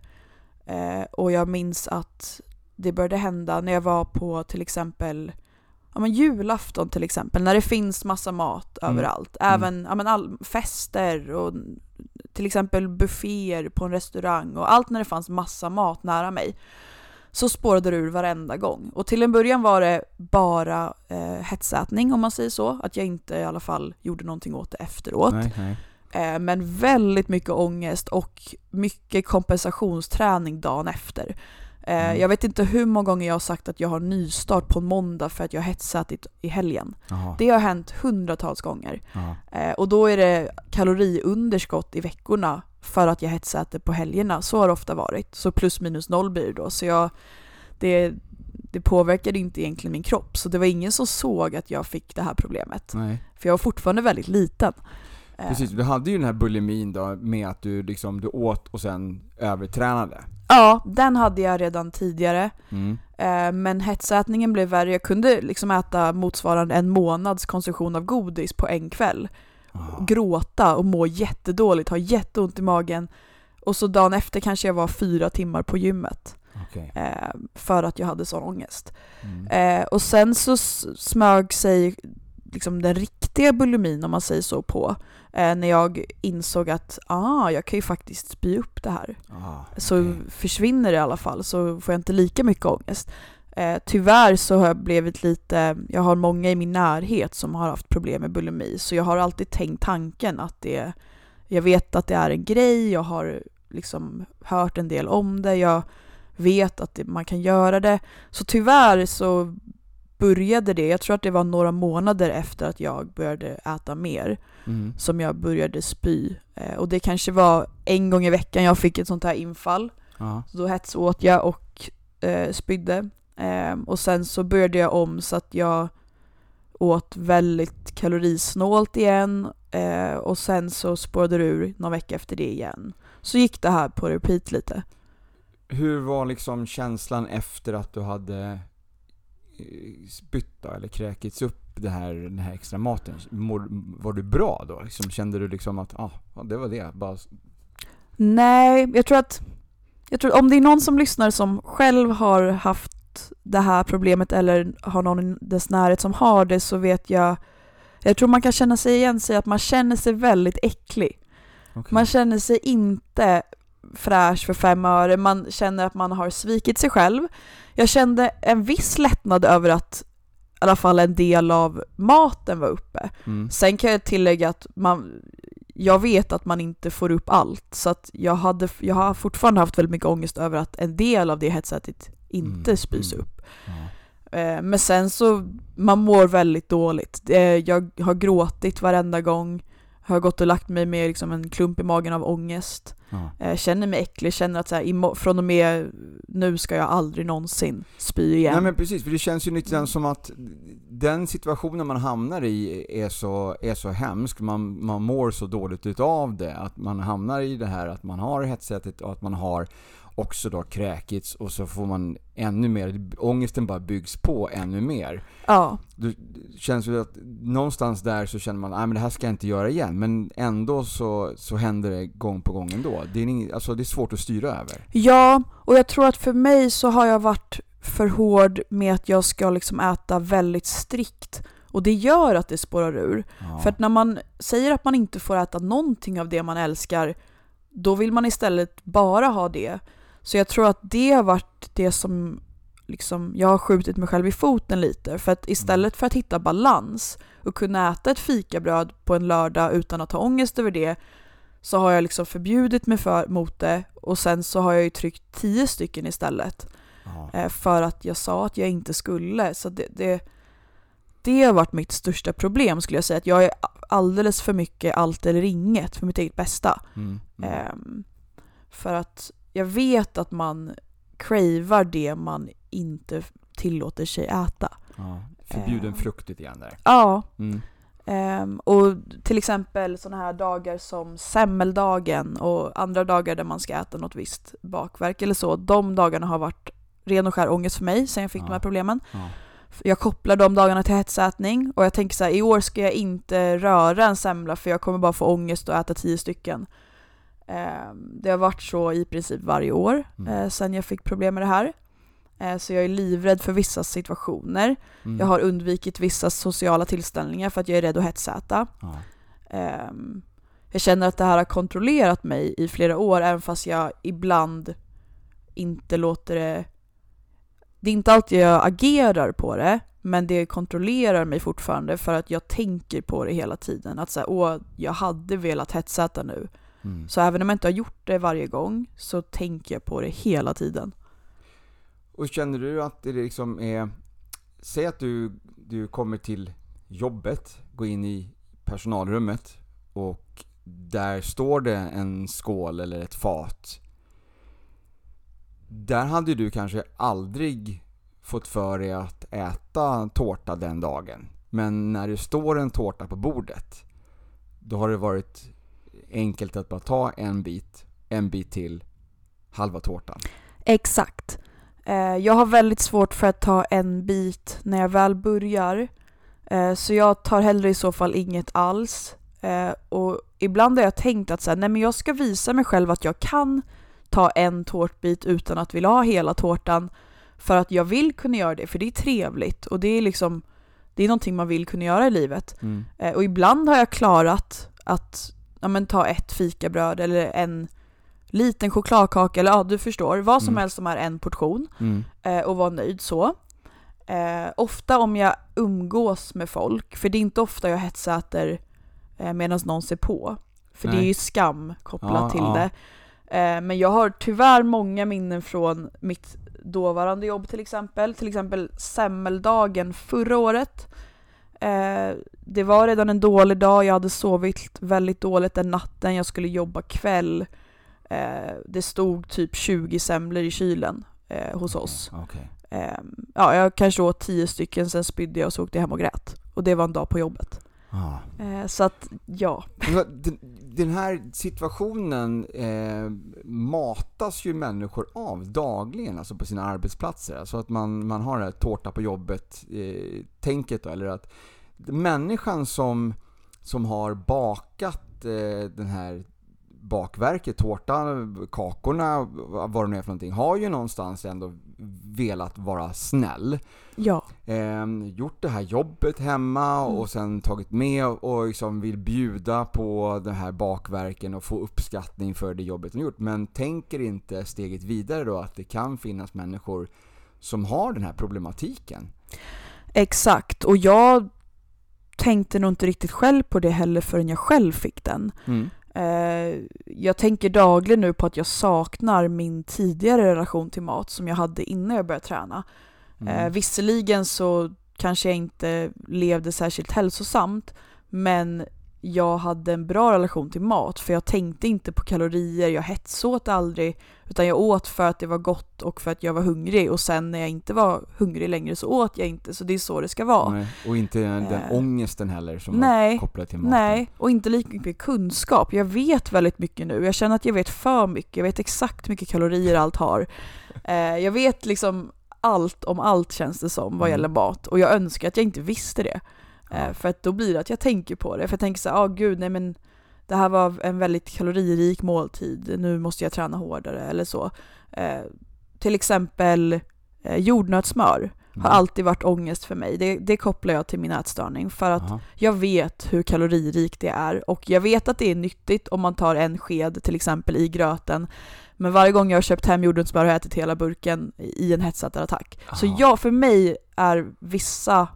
Speaker 2: Eh, och jag minns att det började hända när jag var på till exempel ja, men julafton till exempel, när det finns massa mat
Speaker 1: Mm.
Speaker 2: överallt.
Speaker 1: Mm.
Speaker 2: Även ja, men all, fester och till exempel bufféer på en restaurang och allt när det fanns massa mat nära mig. Så spårade det ur varenda gång. Och till en början var det bara eh, hetsätning om man säger så, att jag inte i alla fall gjorde någonting åt det efteråt.
Speaker 1: Nej, nej.
Speaker 2: Eh, men väldigt mycket ångest och mycket kompensationsträning dagen efter. Eh,
Speaker 1: Mm.
Speaker 2: Jag vet inte hur många gånger jag har sagt att jag har nystart på en måndag för att jag har hetsätit i helgen.
Speaker 1: Jaha.
Speaker 2: Det har hänt hundratals gånger.
Speaker 1: Ja.
Speaker 2: Eh, och då är det kaloriunderskott i veckorna för att jag hetsäter på helgerna. Så har det ofta varit. Så plus minus noll blir det då. Så jag, det, det påverkade inte egentligen min kropp. Så det var ingen som såg att jag fick det här problemet.
Speaker 1: Nej.
Speaker 2: För jag var fortfarande väldigt liten. Eh,
Speaker 1: Precis, du hade ju den här bulimin då med att du liksom, du åt och sen övertränade.
Speaker 2: Ja, den hade jag redan tidigare.
Speaker 1: Mm.
Speaker 2: Eh, Men hetsätningen blev värre. Jag kunde liksom äta motsvarande en månads konsumtion av godis på en kväll.
Speaker 1: Ja.
Speaker 2: Gråta och må jättedåligt, ha jätteont i magen. Och så dagen efter kanske jag var fyra timmar på gymmet.
Speaker 1: Okej.
Speaker 2: Eh, för att jag hade sån ångest.
Speaker 1: Mm.
Speaker 2: Eh, och sen så smög sig liksom den riktiga bulimin, om man säger så, på. Eh, när jag insåg att ah, jag kan ju faktiskt spy upp det här.
Speaker 1: Ah,
Speaker 2: Så
Speaker 1: okej.
Speaker 2: försvinner det i alla fall, så får jag inte lika mycket ångest. Eh, tyvärr så har jag blivit lite, jag har många i min närhet som har haft problem med bulimi, så jag har alltid tänkt tanken att det, jag vet att det är en grej, jag har liksom hört en del om det, jag vet att det, man kan göra det. Så tyvärr så började det, jag tror att det var några månader efter att jag började äta mer,
Speaker 1: Mm.
Speaker 2: som jag började spy. Eh, och det kanske var en gång i veckan jag fick ett sånt här infall.
Speaker 1: Ja.
Speaker 2: Så då hetsåt jag och eh, spydde. Eh, och sen så började jag om så att jag åt väldigt kalorisnålt igen. Eh, och sen så spårade det ur någon vecka efter det igen. Så gick det här på repeat lite.
Speaker 1: Hur var liksom känslan efter att du hade eh, spytt eller kräkits upp det här, den här extra maten? Mår, var du bra då? Liksom, kände du liksom att, ah, det var det, bara
Speaker 2: Nej, jag tror att jag tror om det är någon som lyssnar som själv har haft det här problemet eller har någon i dess närhet som har det så vet jag jag tror man kan känna sig igen sig att man känner sig väldigt äcklig.
Speaker 1: Okej.
Speaker 2: Man känner sig inte fräsch för fem öre, man känner att man har svikit sig själv. Jag kände en viss lättnad över att i alla fall en del av maten var uppe.
Speaker 1: Mm.
Speaker 2: Sen kan jag tillägga att man, jag vet att man inte får upp allt, så att jag, hade, jag har fortfarande haft väldigt mycket ångest över att en del av det hetsätet inte
Speaker 1: Mm,
Speaker 2: spys
Speaker 1: mm.
Speaker 2: upp. Eh, Men sen så, man mår väldigt dåligt. Eh, Jag har gråtit varenda gång, har gått och lagt mig med liksom en klump i magen av ångest.
Speaker 1: Ja.
Speaker 2: Eh, Känner mig äcklig, känner att så här, från och med nu ska jag aldrig någonsin spy igen.
Speaker 1: Nej men precis, för det känns ju lite som att den situationen man hamnar i är så, är så hemsk, man, man mår så dåligt utav det, att man hamnar i det här att man har hetsätet och att man har också då kräkits och så får man ännu mer, ångesten bara byggs på ännu mer.
Speaker 2: Ja,
Speaker 1: Det känns ju att någonstans där så känner man, nej men det här ska jag inte göra igen, men ändå så, så händer det gång på gång ändå. Det är, ing- alltså, det är svårt att styra över.
Speaker 2: Ja, och jag tror att för mig så har jag varit för hård med att jag ska liksom äta väldigt strikt. Och det gör att det spårar ur.
Speaker 1: Ja.
Speaker 2: För att när man säger att man inte får äta någonting av det man älskar, då vill man istället bara ha det. Så jag tror att det har varit det som liksom, jag har skjutit mig själv i foten lite. För att istället för att hitta balans och kunna äta ett fikabröd på en lördag utan att ha ångest över det, så har jag liksom förbjudit mig för, mot det och sen så har jag ju tryckt tio stycken istället.
Speaker 1: Ja.
Speaker 2: Eh, för att jag sa att jag inte skulle. Så det, det, det har varit mitt största problem skulle jag säga. Att jag är alldeles för mycket allt eller inget för mitt eget bästa.
Speaker 1: Mm. Mm.
Speaker 2: Ehm, för att jag vet att man cravar det man inte tillåter sig äta.
Speaker 1: Ja. Förbjuden
Speaker 2: Eh.
Speaker 1: frukt lite grann där.
Speaker 2: Ja,
Speaker 1: Mm.
Speaker 2: ehm, och till exempel sådana här dagar som semmeldagen och andra dagar där man ska äta något visst bakverk eller så. De dagarna har varit ren och skär ångest för mig sen jag fick
Speaker 1: Ja.
Speaker 2: de här problemen.
Speaker 1: Ja.
Speaker 2: Jag kopplar de dagarna till hetsätning och jag tänker så här, i år ska jag inte röra en semla för jag kommer bara få ångest och äta tio stycken. Ehm, Det har varit så i princip varje år
Speaker 1: Mm.
Speaker 2: eh, sen jag fick problem med det här. Eh, Så jag är livrädd för vissa situationer.
Speaker 1: Mm.
Speaker 2: Jag har undvikit vissa sociala tillställningar för att jag är rädd att hetsäta.
Speaker 1: Ja.
Speaker 2: Ehm, Jag känner att det här har kontrollerat mig i flera år även fast jag ibland inte låter det det är inte alltid jag agerar på det, men det kontrollerar mig fortfarande för att jag tänker på det hela tiden. Att säga, åh, jag hade velat hetsäta nu.
Speaker 1: Mm.
Speaker 2: Så även om jag inte har gjort det varje gång så tänker jag på det hela tiden.
Speaker 1: Och känner du att det liksom är... Säg att du, du kommer till jobbet, går in i personalrummet och där står det en skål eller ett fat. Där hade du kanske aldrig fått för dig att äta tårta den dagen. Men när det står en tårta på bordet, då har det varit enkelt att bara ta en bit, en bit till, halva tårtan.
Speaker 2: Exakt. Eh, Jag har väldigt svårt för att ta en bit när jag väl börjar. Eh, Så jag tar hellre i så fall inget alls. Eh, Och ibland har jag tänkt att så här, nej men jag ska visa mig själv att jag kan ta en tårtbit utan att vilja ha hela tårtan. För att jag vill kunna göra det, för det är trevligt och det är liksom det är någonting man vill kunna göra i livet.
Speaker 1: Mm.
Speaker 2: Och ibland har jag klarat att ja, men, ta ett fikabröd eller en liten chokladkaka eller ja, du förstår. Vad som
Speaker 1: Mm.
Speaker 2: helst som är en portion
Speaker 1: Mm.
Speaker 2: eh, och vara nöjd så. Eh, ofta om jag umgås med folk, för det är inte ofta jag hetsäter eh, medan någon ser på. För det är
Speaker 1: Nej.
Speaker 2: ju skam kopplat
Speaker 1: Ja,
Speaker 2: till
Speaker 1: ja.
Speaker 2: det. Eh, men jag har tyvärr många minnen från mitt dåvarande jobb till exempel. Till exempel semmeldagen förra året. Eh, det var redan en dålig dag, jag hade sovit väldigt dåligt den natten, jag skulle jobba kväll. Eh, det stod typ 20 semlor i kylen eh, hos oss.
Speaker 1: Okej.
Speaker 2: Eh, ja, jag kanske åt 10 stycken, sen spydde jag och så åkte jag hem och grät. Och det var en dag på jobbet.
Speaker 1: Ah.
Speaker 2: Eh, så att, ja.
Speaker 1: Den, här situationen eh, matas ju människor av dagligen, alltså på sina arbetsplatser. Alltså att man, man har det här tårta på jobbet-tänket då, eller att människan som, som har bakat eh, den här bakverket, tårtan, kakorna, vad det nu är för någonting, har ju någonstans ändå velat vara snäll.
Speaker 2: Ja.
Speaker 1: Eh, gjort det här jobbet hemma
Speaker 2: Mm.
Speaker 1: och sen tagit med och liksom vill bjuda på den här bakverken och få uppskattning för det jobbet de gjort. Men tänker inte steget vidare då att det kan finnas människor som har den här problematiken.
Speaker 2: Exakt, och jag tänkte nog inte riktigt själv på det heller förrän jag själv fick den.
Speaker 1: Mm.
Speaker 2: Eh, jag tänker dagligen nu på att jag saknar min tidigare relation till mat som jag hade innan jag började träna. Eh,
Speaker 1: Mm.
Speaker 2: visserligen så kanske jag inte levde särskilt hälsosamt, men jag hade en bra relation till mat för jag tänkte inte på kalorier, jag hetsåt aldrig, utan jag åt för att det var gott och för att jag var hungrig och sen när jag inte var hungrig längre så åt jag inte, så det är så det ska vara.
Speaker 1: Nej. Och inte den
Speaker 2: Eh.
Speaker 1: ångesten heller som
Speaker 2: Nej.
Speaker 1: var kopplad till maten.
Speaker 2: Nej, och inte lika mycket kunskap. Jag vet väldigt mycket nu. Jag känner att jag vet för mycket. Jag vet exakt hur mycket kalorier allt har. Eh, jag vet liksom allt om allt känns det som vad
Speaker 1: Mm.
Speaker 2: gäller mat. Och jag önskar att jag inte visste det. Eh,
Speaker 1: Ja.
Speaker 2: för att då blir det att jag tänker på det. För jag tänker så här, ah, gud nej men det här var en väldigt kaloririk måltid. Nu måste jag träna hårdare eller så. Eh, till exempel eh, jordnötssmör har
Speaker 1: Mm.
Speaker 2: alltid varit ångest för mig. Det, det kopplar jag till min ätstörning. För att
Speaker 1: Jaha.
Speaker 2: jag vet hur kaloririkt det är och jag vet att det är nyttigt om man tar en sked till exempel i gröten. Men varje gång jag har köpt hem jordnötssmör har jag ätit hela burken i en hetsätarattack. Så
Speaker 1: Aha.
Speaker 2: ja, för mig är vissa eh,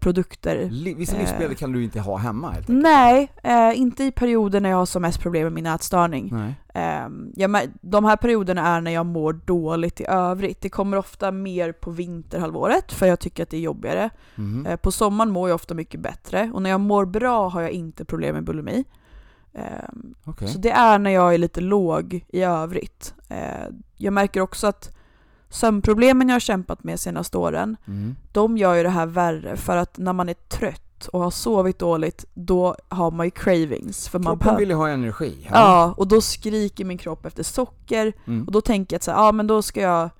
Speaker 2: produkter
Speaker 1: Li- Vissa
Speaker 2: Eh.
Speaker 1: livsmedel kan du inte ha hemma helt enkelt.
Speaker 2: Nej, eh, inte i perioder när jag har som mest problem med min ätstörning.
Speaker 1: Nej.
Speaker 2: Eh, jag, de här perioderna är när jag mår dåligt i övrigt. Det kommer ofta mer på vinterhalvåret för jag tycker att det är jobbigare. Eh, På sommaren mår jag ofta mycket bättre och när jag mår bra har jag inte problem med bulimi. Ehm,
Speaker 1: Okej.
Speaker 2: Så det är när jag är lite låg i övrigt. Eh, Jag märker också att sömnproblemen jag har kämpat med senaste åren,
Speaker 1: Mm.
Speaker 2: de gör ju det här värre för att när man är trött och har sovit dåligt, då har man ju cravings. För man
Speaker 1: Kroppen
Speaker 2: behöver-
Speaker 1: vill ju ha energi.
Speaker 2: Ja, och då skriker min kropp efter socker
Speaker 1: Mm.
Speaker 2: och då tänker jag att så här, ja men då ska jag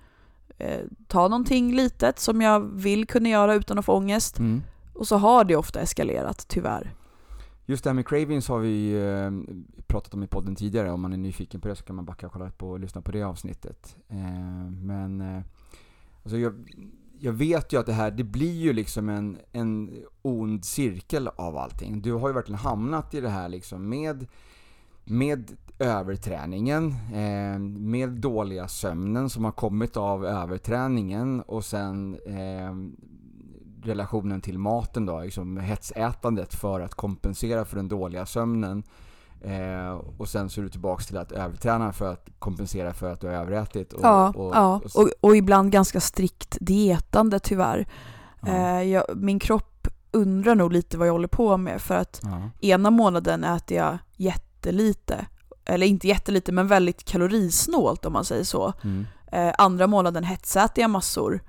Speaker 2: eh, ta någonting litet som jag vill kunna göra utan att få ångest.
Speaker 1: Mm.
Speaker 2: Och så har det ofta eskalerat, tyvärr.
Speaker 1: Just det här med cravings har vi eh, pratat om i podden tidigare. Om man är nyfiken på det så kan man backa och kolla på och lyssna på det avsnittet. Eh, men eh, alltså jag, jag vet ju att det här, det blir ju liksom en, en ond cirkel av allting. Du har ju verkligen hamnat i det här liksom med med överträningen, eh, med dåliga sömnen som har kommit av överträningen och sen eh, relationen till maten då, liksom hetsätandet för att kompensera för den dåliga sömnen. Eh, och sen så är du tillbaks till att överträna för att kompensera för att du har överätit. Och,
Speaker 2: ja,
Speaker 1: och,
Speaker 2: ja. Och, och ibland ganska strikt dietande tyvärr.
Speaker 1: ja,
Speaker 2: Eh, jag, min kropp undrar nog lite vad jag håller på med för att
Speaker 1: ja.
Speaker 2: ena månaden äter jag jättelite. Eller inte jättelite men väldigt kalorisnålt om man säger så.
Speaker 1: Mm.
Speaker 2: Eh, andra månaden hetsäter jag massor.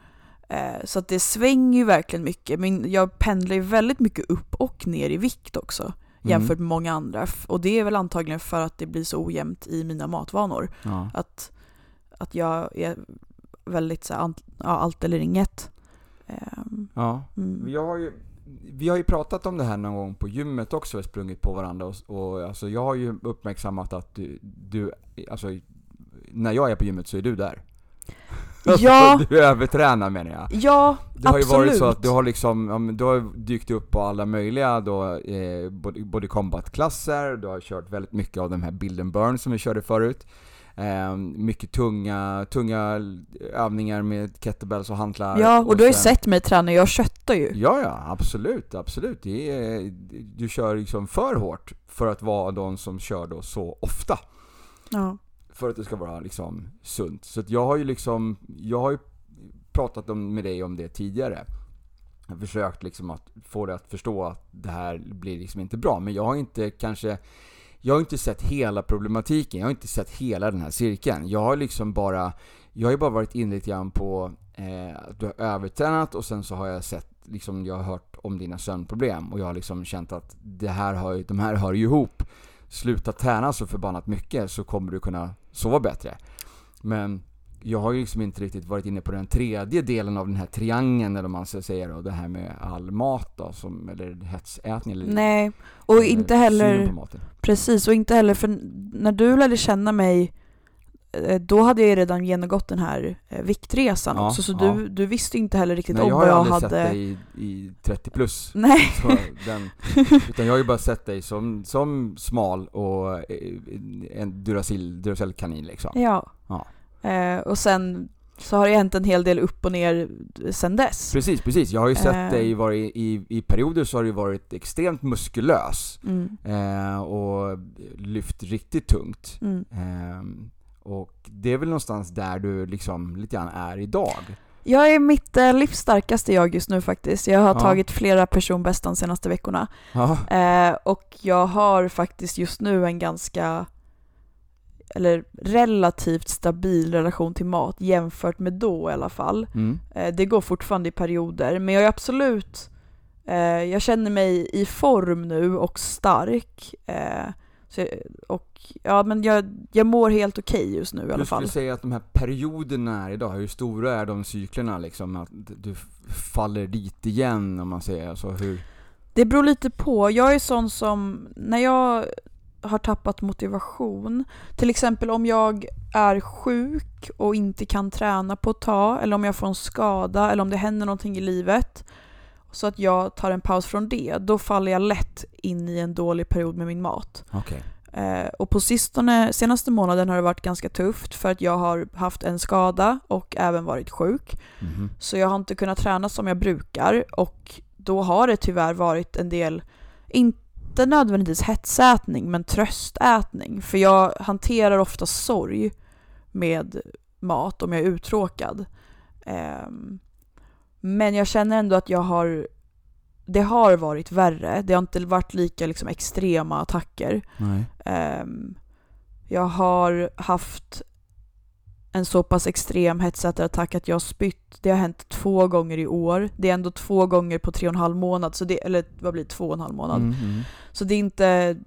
Speaker 2: Eh, så att det svänger ju verkligen mycket. Men jag pendlar ju väldigt mycket upp och ner i vikt också. Jämfört med många andra. Och det är väl antagligen för att det blir så ojämnt i mina matvanor.
Speaker 1: Ja.
Speaker 2: Att, att jag är väldigt så här, ja, allt eller inget. Ehm,
Speaker 1: ja.
Speaker 2: mm.
Speaker 1: Jag har ju, vi har ju pratat om det här någon gång på gymmet också, vi har sprungit på varandra och, och alltså jag har ju uppmärksammat att du, du, alltså när jag är på gymmet så är du där.
Speaker 2: Ja.
Speaker 1: du övertränar menar jag.
Speaker 2: Ja,
Speaker 1: Det har ju
Speaker 2: absolut.
Speaker 1: varit så att du har liksom, du har dykt upp på alla möjliga då, eh, body combat-klasser, du har kört väldigt mycket av de här build and burn som vi körde förut. Eh, mycket tunga, tunga övningar med kettlebells och hantlar.
Speaker 2: Ja, och du har ju sett mig träna, jag köttar ju.
Speaker 1: Ja, ja, absolut, absolut. Är, du kör liksom för hårt för att vara de som kör då så ofta.
Speaker 2: Ja.
Speaker 1: För att det ska vara liksom sunt. Så att jag har ju liksom, jag har ju pratat om, med dig om det tidigare. Jag har försökt liksom att få dig att förstå att det här blir liksom inte bra. Men jag har inte kanske, jag har inte sett hela problematiken. Jag har inte sett hela den här cirkeln. Jag har liksom bara, jag har ju bara varit inne lite grann på eh, att du har övertränat och sen så har jag sett, liksom jag har hört om dina sömnproblem och jag har liksom känt att det här har, de här hör ju ihop. Sluta träna så förbannat mycket så kommer du kunna sova bättre. Men jag har ju liksom inte riktigt varit inne på den tredje delen av den här triangeln eller man ska säga då, det här med all mat då, som, eller hetsätning eller
Speaker 2: Nej, och
Speaker 1: eller
Speaker 2: inte heller, precis, och inte heller för när du lärde känna mig då hade jag ju redan genomgått den här eh, viktresan
Speaker 1: Ja,
Speaker 2: också, så
Speaker 1: ja.
Speaker 2: du, du visste inte heller riktigt
Speaker 1: Nej,
Speaker 2: om
Speaker 1: jag har
Speaker 2: vad
Speaker 1: ju
Speaker 2: jag
Speaker 1: aldrig
Speaker 2: hade...
Speaker 1: sett dig i, i 30 plus.
Speaker 2: Nej.
Speaker 1: Den, utan jag har ju bara sett dig som, som smal och eh, en Duracell, Duracell-kanin liksom.
Speaker 2: Ja.
Speaker 1: Ja.
Speaker 2: Eh, och sen så har det hänt en hel del upp och ner sen dess.
Speaker 1: Precis, precis. Jag har ju sett
Speaker 2: Eh.
Speaker 1: dig vara i, i, i perioder så har du varit extremt muskulös.
Speaker 2: Mm.
Speaker 1: Eh, och lyft riktigt tungt.
Speaker 2: Mm.
Speaker 1: Och det är väl någonstans där du liksom lite grann är idag.
Speaker 2: Jag är mitt eh, livs starkaste jag just nu faktiskt. Jag har
Speaker 1: Ja.
Speaker 2: tagit flera personbäst de senaste veckorna.
Speaker 1: Ja.
Speaker 2: Eh, och jag har faktiskt just nu en ganska eller relativt stabil relation till mat jämfört med då i alla fall.
Speaker 1: Mm.
Speaker 2: Eh, det går fortfarande i perioder, men jag är absolut eh, jag känner mig i form nu och stark. Så och ja, men jag, jag mår helt okej just nu i alla
Speaker 1: Du
Speaker 2: fall.
Speaker 1: skulle säga att de här perioderna är idag, hur stora är de cyklerna liksom? Att du faller dit igen om man säger alltså hur?
Speaker 2: Det beror lite på. Jag är sån som, när jag har tappat motivation, till exempel om jag är sjuk och inte kan träna på ett tag, eller om jag får en skada, eller om det händer någonting i livet, så att jag tar en paus från det, då faller jag lätt in i en dålig period med min mat.
Speaker 1: Okej.
Speaker 2: Eh, och på sistone, senaste månaden har det varit ganska tufft för att jag har haft en skada och även varit sjuk.
Speaker 1: Mhm.
Speaker 2: Så jag har inte kunnat träna som jag brukar och då har det tyvärr varit en del, inte nödvändigtvis hetsätning, men tröstätning. För jag hanterar ofta sorg med mat om jag är uttråkad. Ehm, men jag känner ändå att jag har det har varit värre. Det har inte varit lika liksom, extrema attacker. Ehm, jag har haft en så pass extrem hetsätarattack att jag har spytt. Det har hänt två gånger i år. Det är ändå två gånger på tre och en halv månad, så det, eller vad blir det, två och en halv månad.
Speaker 1: Mm, mm.
Speaker 2: Så det är, inte,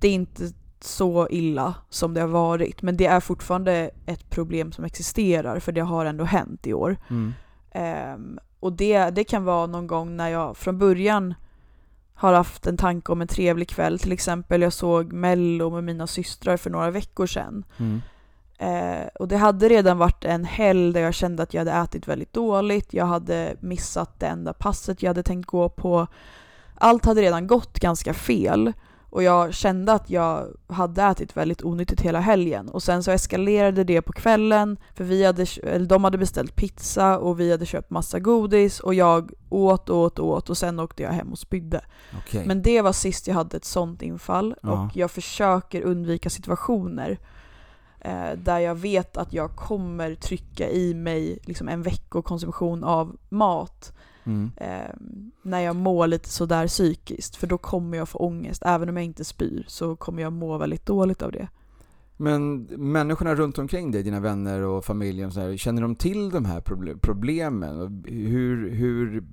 Speaker 2: det är inte så illa som det har varit. Men det är fortfarande ett problem som existerar, för det har ändå hänt i år.
Speaker 1: Mm.
Speaker 2: Ehm, och det, det kan vara någon gång när jag från början har haft en tanke om en trevlig kväll. Till exempel jag såg Mello med mina systrar för några veckor sedan.
Speaker 1: Mm.
Speaker 2: Eh, och det hade redan varit en helg där jag kände att jag hade ätit väldigt dåligt. Jag hade missat det enda passet jag hade tänkt gå på. Allt hade redan gått ganska fel. Och jag kände att jag hade ätit väldigt onyttigt hela helgen. Och sen så eskalerade det på kvällen, för vi hade, eller de hade beställt pizza och vi hade köpt massa godis och jag åt och åt och åt och sen åkte jag hem och spydde.
Speaker 1: Okej.
Speaker 2: Men det var sist jag hade ett sånt infall
Speaker 1: Ja.
Speaker 2: och jag försöker undvika situationer eh, där jag vet att jag kommer trycka i mig liksom en veckokonsumtion av mat
Speaker 1: Mm.
Speaker 2: eh, när jag mår lite sådär psykiskt. För då kommer jag få ångest. Även om jag inte spyr så kommer jag må väldigt dåligt av det.
Speaker 1: Men människorna runt omkring dig, dina vänner och familjen, så här, känner de till de här proble- problemen? Hur, hur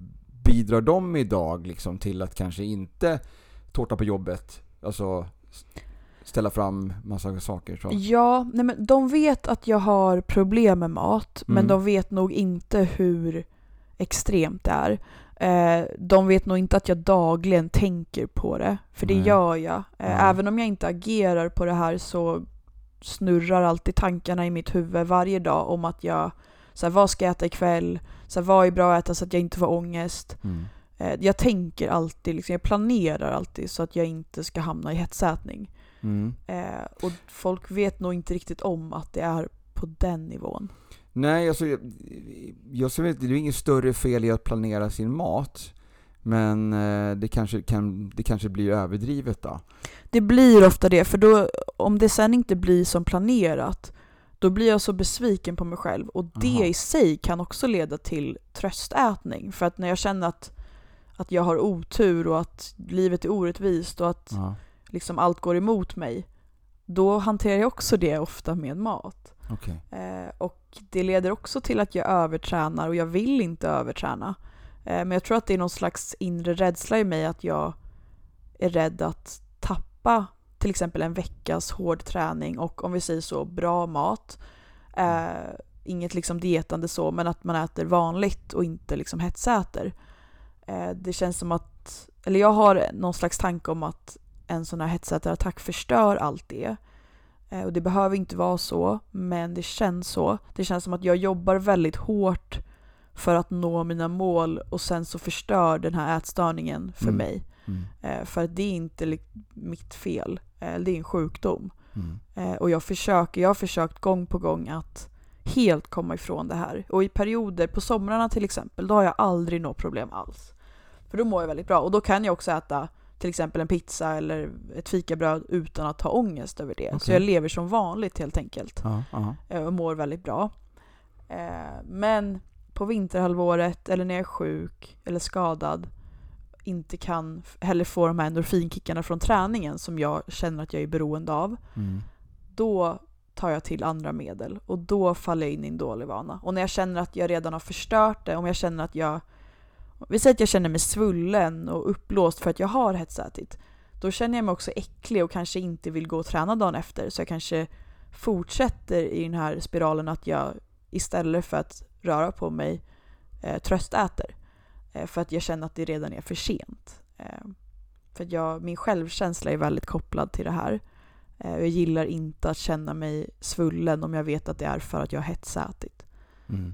Speaker 1: bidrar de idag liksom till att kanske inte tårta på jobbet, alltså ställa fram massa saker? Så.
Speaker 2: Ja, nej men de vet att jag har problem med mat, men
Speaker 1: Mm.
Speaker 2: de vet nog inte hur extremt det är. Eh, de vet nog inte att jag dagligen tänker på det, för det
Speaker 1: Nej.
Speaker 2: gör jag. Eh,
Speaker 1: Ja.
Speaker 2: Även om jag inte agerar på det här så snurrar alltid tankarna i mitt huvud varje dag om att jag, så här, vad ska jag äta ikväll? Så här, vad är bra att äta så att jag inte får ångest?
Speaker 1: Mm.
Speaker 2: Eh, jag tänker alltid, liksom, jag planerar alltid så att jag inte ska hamna i hetsätning.
Speaker 1: Mm.
Speaker 2: Eh, och folk vet nog inte riktigt om att det är på den nivån.
Speaker 1: Nej, alltså, jag, jag ser inte, det är inget större fel i att planera sin mat. Men eh, det kanske, kan, det kanske blir överdrivet då.
Speaker 2: Det blir ofta det, för då, om det sen inte blir som planerat, då blir jag så besviken på mig själv. Och det
Speaker 1: Aha.
Speaker 2: i sig kan också leda till tröstätning. För att när jag känner att, att jag har otur och att livet är orättvist och att liksom allt går emot mig, då hanterar jag också det ofta med mat.
Speaker 1: Okay.
Speaker 2: Eh, och det leder också till att jag övertränar och jag vill inte överträna. Eh, men jag tror att det är någon slags inre rädsla i mig att jag är rädd att tappa till exempel en veckas hård träning och om vi säger så, bra mat. Eh, inget liksom dietande så, men att man äter vanligt och inte liksom hetsäter. Eh, det känns som att, eller jag har någon slags tanke om att en sån här hetsätarattack förstör allt det. Eh, Och det behöver inte vara så, men det känns så. Det känns som att jag jobbar väldigt hårt för att nå mina mål och sen så förstör den här ätstörningen för
Speaker 1: Mm.
Speaker 2: mig.
Speaker 1: Mm.
Speaker 2: Eh, För att det är inte mitt fel, Eh, det är en sjukdom.
Speaker 1: Mm.
Speaker 2: Och jag försöker, jag har försökt gång på gång att helt komma ifrån det här. Och i perioder, på somrarna till exempel, då har jag aldrig något problem alls. För då mår jag väldigt bra och då kan jag också äta till exempel en pizza eller ett fikabröd utan att ha ångest över det. Så
Speaker 1: Okej.
Speaker 2: jag lever som vanligt helt enkelt
Speaker 1: Ja, ja.
Speaker 2: eh, och mår väldigt bra. Eh, Men på vinterhalvåret eller när jag är sjuk eller skadad inte kan heller få de här endorfinkickarna från träningen som jag känner att jag är beroende av
Speaker 1: Mm.
Speaker 2: då tar jag till andra medel och då faller jag in i en dålig vana. Och när jag känner att jag redan har förstört det, om jag känner att jag vi säger att jag känner mig svullen och uppblåst för att jag har hetsätit. Då känner jag mig också äcklig och kanske inte vill gå och träna dagen efter. Så jag kanske fortsätter i den här spiralen att jag istället för att röra på mig eh, tröstäter. Eh, för att jag känner att det redan är för sent. Eh, för att jag, min självkänsla är väldigt kopplad till det här. Eh, Jag gillar inte att känna mig svullen om jag vet att det är för att jag har hetsätit.
Speaker 1: Mm.
Speaker 2: Mm.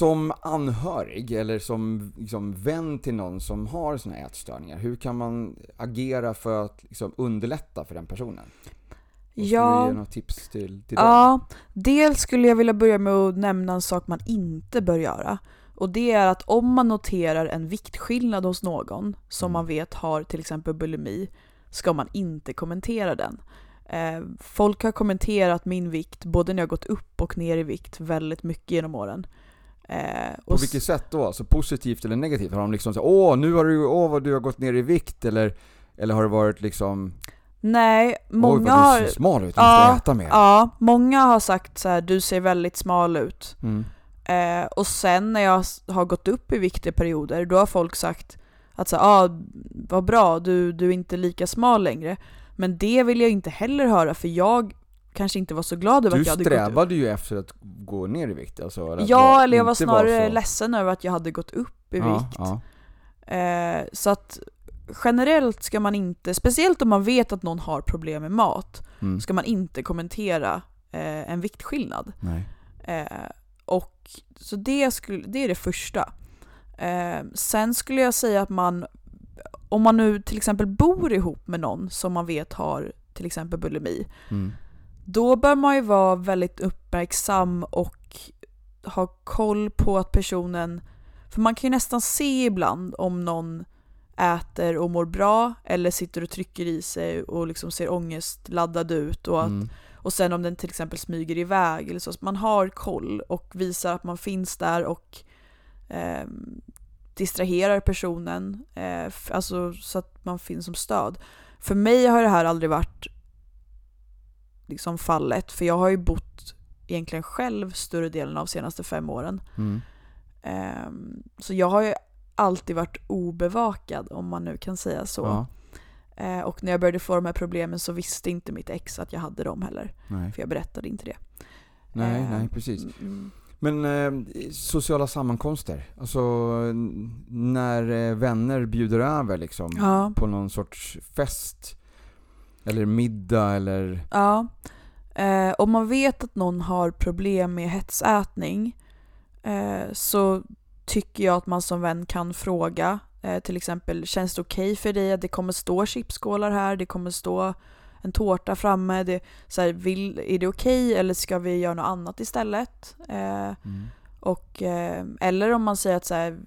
Speaker 1: Som anhörig eller som liksom, vän till någon som har såna här ätstörningar, hur kan man agera för att liksom, underlätta för den personen? Måste du ge några tips till, till dem?
Speaker 2: Ja, dels skulle jag vilja börja med att nämna en sak man inte bör göra. Och det är att om man noterar en viktskillnad hos någon som
Speaker 1: Mm.
Speaker 2: man vet har till exempel bulimi, ska man inte kommentera den. Eh, folk har kommenterat min vikt, både när jag gått upp och ner i vikt, väldigt mycket genom åren. Eh,
Speaker 1: På vilket sätt då? Alltså positivt eller negativt? Har de liksom sagt åh, nu har du, åh vad du har gått ner i vikt eller, eller har det varit liksom
Speaker 2: Nej,
Speaker 1: oj
Speaker 2: många har...
Speaker 1: du ser smal ut, du
Speaker 2: Ja,
Speaker 1: måste äta mer?
Speaker 2: Ja, många har sagt så här: du ser väldigt smal ut.
Speaker 1: Mm.
Speaker 2: Eh, och sen när jag har gått upp i vikt i perioder, då har folk sagt att så, ah, vad bra, du, du är inte lika smal längre. Men det vill jag inte heller höra, för jag kanske inte var så glad över
Speaker 1: Du
Speaker 2: att jag hade gått upp.
Speaker 1: strävade ju efter att gå ner i vikt alltså?
Speaker 2: Ja, eller jag var
Speaker 1: inte
Speaker 2: snarre
Speaker 1: så-
Speaker 2: ledsen över att jag hade gått upp i
Speaker 1: ja,
Speaker 2: vikt.
Speaker 1: Ja.
Speaker 2: Eh, så att generellt ska man inte, speciellt om man vet att någon har problem med mat,
Speaker 1: Mm.
Speaker 2: ska man inte kommentera eh, en viktskillnad. Eh, och, så det, skulle, det är det första. Eh, sen skulle jag säga att man, om man nu till exempel bor ihop med någon som man vet har till exempel bulimi,
Speaker 1: Mm.
Speaker 2: Då bör man ju vara väldigt uppmärksam och ha koll på att personen, för man kan ju nästan se ibland om någon äter och mår bra eller sitter och trycker i sig och liksom ser ångestladdad ut och, att,
Speaker 1: Mm.
Speaker 2: och sen om den till exempel smyger iväg eller så. så man har koll och visar att man finns där och eh, distraherar personen, eh, alltså så att man finns som stöd. För mig har det här aldrig varit liksom fallet, för jag har ju bott egentligen själv större delen av de senaste fem åren.
Speaker 1: Mm.
Speaker 2: Ehm, så jag har ju alltid varit obevakad, om man nu kan säga så.
Speaker 1: Ja.
Speaker 2: Eh, och när jag började få de här problemen så visste inte mitt ex att jag hade dem heller.
Speaker 1: Nej,
Speaker 2: För jag berättade inte det.
Speaker 1: nej,
Speaker 2: Ehm,
Speaker 1: nej precis.
Speaker 2: mm,
Speaker 1: Men eh, sociala sammankomster, alltså när eh, vänner bjuder över liksom
Speaker 2: Ja.
Speaker 1: på någon sorts fest eller middag eller
Speaker 2: Ja. Eh, om man vet att någon har problem med hetsätning eh, så tycker jag att man som vän kan fråga eh, till exempel, känns det okej för dig att det kommer stå chipsskålar här, det kommer stå en tårta framme, det, så här, vill, är det okej eller ska vi göra något annat istället? Eh,
Speaker 1: mm.
Speaker 2: och, eh, eller om man säger att, så här,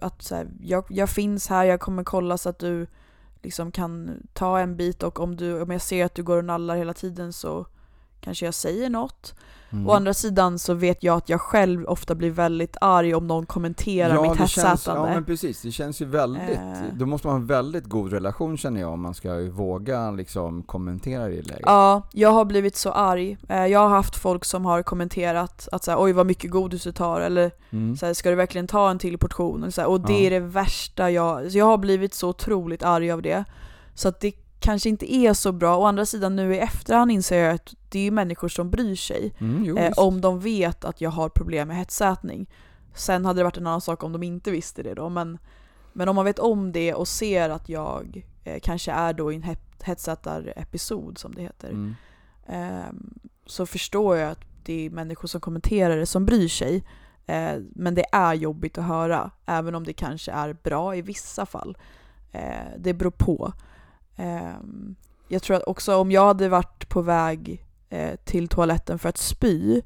Speaker 2: att så här, jag, jag finns här, jag kommer kolla så att du liksom kan ta en bit och om, du, om jag ser att du går och nallar hela tiden så kanske jag säger något.
Speaker 1: Mm.
Speaker 2: Å andra sidan så vet jag att jag själv ofta blir väldigt arg om någon kommenterar mitt
Speaker 1: det känns,
Speaker 2: hästsätande.
Speaker 1: Ja men precis, det känns ju väldigt,
Speaker 2: Eh.
Speaker 1: då måste man ha en väldigt god relation känner jag om man ska våga liksom kommentera det läget.
Speaker 2: Ja, jag har blivit så arg. Eh, Jag har haft folk som har kommenterat att så här, oj vad mycket godis du tar eller
Speaker 1: Mm.
Speaker 2: så här, ska du verkligen ta en till portion? Eller så här, och det
Speaker 1: Ja.
Speaker 2: är det värsta jag... Så jag har blivit så otroligt arg av det. Så att det kanske inte är så bra. Å andra sidan nu i efterhand inser jag att det är människor som bryr sig.
Speaker 1: Mm, jo,
Speaker 2: Eh, om de vet att jag har problem med hetsätning. Sen hade det varit en annan sak om de inte visste det då. Men, men om man vet om det och ser att jag eh, kanske är då i en het- hetsätarepisod som det heter.
Speaker 1: Mm.
Speaker 2: Ehm, så förstår jag att det är människor som kommenterar det som bryr sig. Eh, men det är jobbigt att höra, även om det kanske är bra i vissa fall. Eh, det beror på. Ehm, jag tror att också om jag hade varit på väg eh, till toaletten för att spy,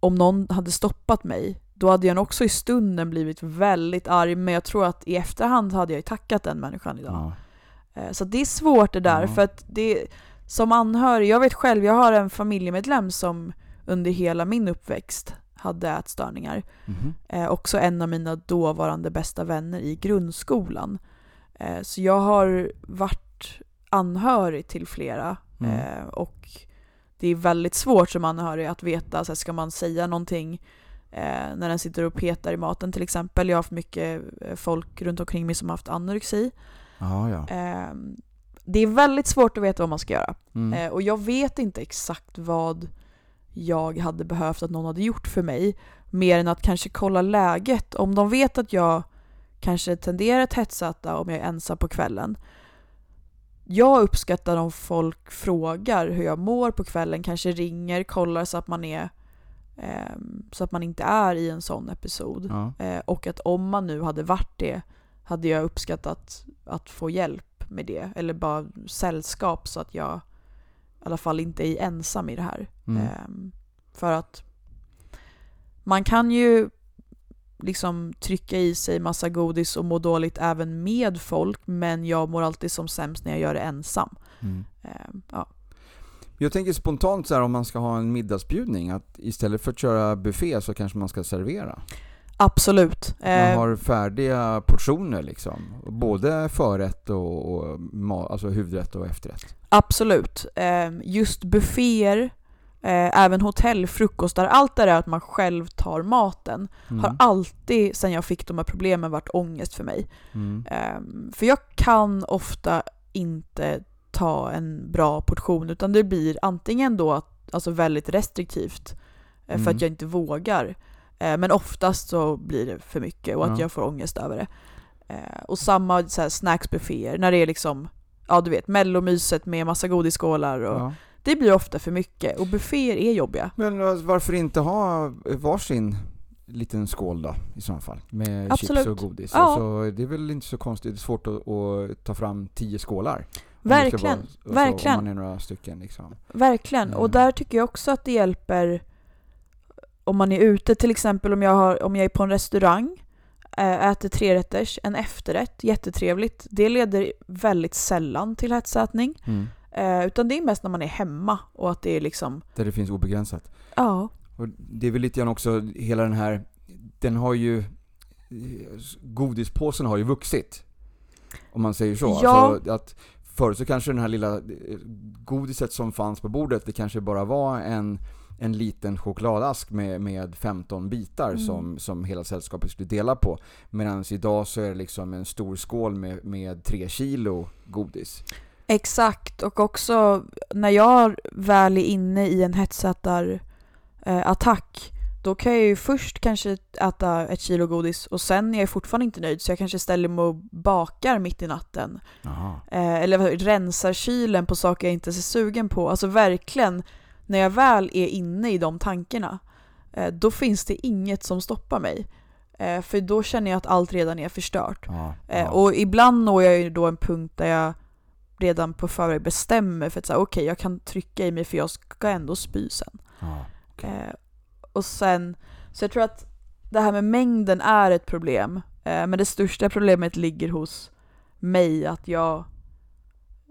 Speaker 2: om någon hade stoppat mig, då hade jag också i stunden blivit väldigt arg, men jag tror att i efterhand hade jag ju tackat den människan idag.
Speaker 1: Ja.
Speaker 2: Eh, Så det är svårt det där,
Speaker 1: Ja.
Speaker 2: för att det, som anhörig, jag vet själv, jag har en familjemedlem som under hela min uppväxt hade ätstörningar.
Speaker 1: Mhm.
Speaker 2: Eh, också en av mina dåvarande bästa vänner i grundskolan. Eh, så jag har varit anhörig till flera
Speaker 1: Mm.
Speaker 2: eh, och det är väldigt svårt som anhörig att veta, så här, ska man säga någonting eh, när den sitter och petar i maten till exempel. Jag har haft mycket folk runt omkring mig som har haft anorexi.
Speaker 1: Ja, ja.
Speaker 2: Eh, det är väldigt svårt att veta vad man ska göra.
Speaker 1: Mm.
Speaker 2: Och jag vet inte exakt vad jag hade behövt att någon hade gjort för mig. Mer än att kanske kolla läget. Om de vet att jag kanske tenderar att hetsäta om jag är ensam på kvällen. Jag uppskattar om folk frågar hur jag mår på kvällen, kanske ringer, kollar så att man är ehm, så att man inte är i en sån episod.
Speaker 1: Ja.
Speaker 2: Eh, och att om man nu hade varit det hade jag uppskattat att få hjälp med det. Eller bara sällskap så att jag i alla fall inte är ensam i det här.
Speaker 1: Mm.
Speaker 2: Ehm, för att man kan ju liksom trycka i sig massa godis och må dåligt även med folk men jag mår alltid som sämst när jag gör det ensam.
Speaker 1: Mm.
Speaker 2: Ehm, ja.
Speaker 1: Jag tänker spontant så här om man ska ha en middagsbjudning, att istället för att köra buffé så kanske man ska servera.
Speaker 2: Absolut.
Speaker 1: Man
Speaker 2: Ehm,
Speaker 1: har färdiga portioner liksom. Både förrätt och, och alltså huvudrätt och efterrätt.
Speaker 2: Absolut. Ehm, Just bufféer, eh, även hotell, frukostar, allt det där att man själv tar maten
Speaker 1: Mm.
Speaker 2: har alltid sen jag fick de här problemen varit ångest för mig.
Speaker 1: Mm.
Speaker 2: Ehm, För jag kan ofta inte ta en bra portion utan det blir antingen då att, alltså väldigt restriktivt eh, för
Speaker 1: Mm.
Speaker 2: att jag inte vågar. Eh, Men oftast så blir det för mycket och att
Speaker 1: Ja.
Speaker 2: jag får ångest över det. Eh, Och samma så snacksbufféer när det är liksom, ja du vet, mellomyset med massa godisskålar och
Speaker 1: Ja.
Speaker 2: Det blir ofta för mycket och bufféer är jobbiga.
Speaker 1: Men eh, varför inte ha varsin liten skål då i så fall? Med
Speaker 2: Absolut.
Speaker 1: chips och godis.
Speaker 2: Ja.
Speaker 1: Alltså, det är väl inte så konstigt, det är svårt att, att ta fram tio skålar.
Speaker 2: Verkligen,
Speaker 1: vara- alltså,
Speaker 2: verkligen.
Speaker 1: Om man är några stycken liksom.
Speaker 2: Verkligen, och
Speaker 1: Mm.
Speaker 2: där tycker jag också att det hjälper om man är ute till exempel om jag, har, om jag är på en restaurang, äh, äter trerätters, en efterrätt, jättetrevligt. Det leder väldigt sällan till hetsätning.
Speaker 1: Mm.
Speaker 2: Eh, utan det är mest när man är hemma och att det är liksom,
Speaker 1: Där det finns obegränsat.
Speaker 2: ja,
Speaker 1: Och det är väl lite grann också hela den här, den har ju, godispåsen har ju vuxit. Om man säger så.
Speaker 2: Ja.
Speaker 1: Alltså att förr så kanske den här lilla eh, godiset som fanns på bordet, det kanske bara var en, en liten chokladask med, med 15 bitar
Speaker 2: Mm.
Speaker 1: som, som hela sällskapet skulle dela på. Medan idag så är det liksom en stor skål med, med 3 kilo godis.
Speaker 2: Exakt. Och också när jag väl är inne i en hetsätar eh, attack då kan jag ju först kanske äta ett kilo godis och sen är jag fortfarande inte nöjd så jag kanske ställer mig och bakar mitt i natten.
Speaker 1: Jaha.
Speaker 2: Eh, eller rensar kylen på saker jag inte är så sugen på. Alltså verkligen, när jag väl är inne i de tankarna, eh, då finns det inget som stoppar mig. Eh, för då känner jag att allt redan är förstört.
Speaker 1: Ja, ja.
Speaker 2: och ibland når jag ju då en punkt där jag redan på förväg bestämmer för att säga okej, jag kan trycka i mig för jag ska ändå spy sen.
Speaker 1: ja. okej.
Speaker 2: Eh, och sen, så jag tror att det här med mängden är ett problem. Eh, men det största problemet ligger hos mig, att jag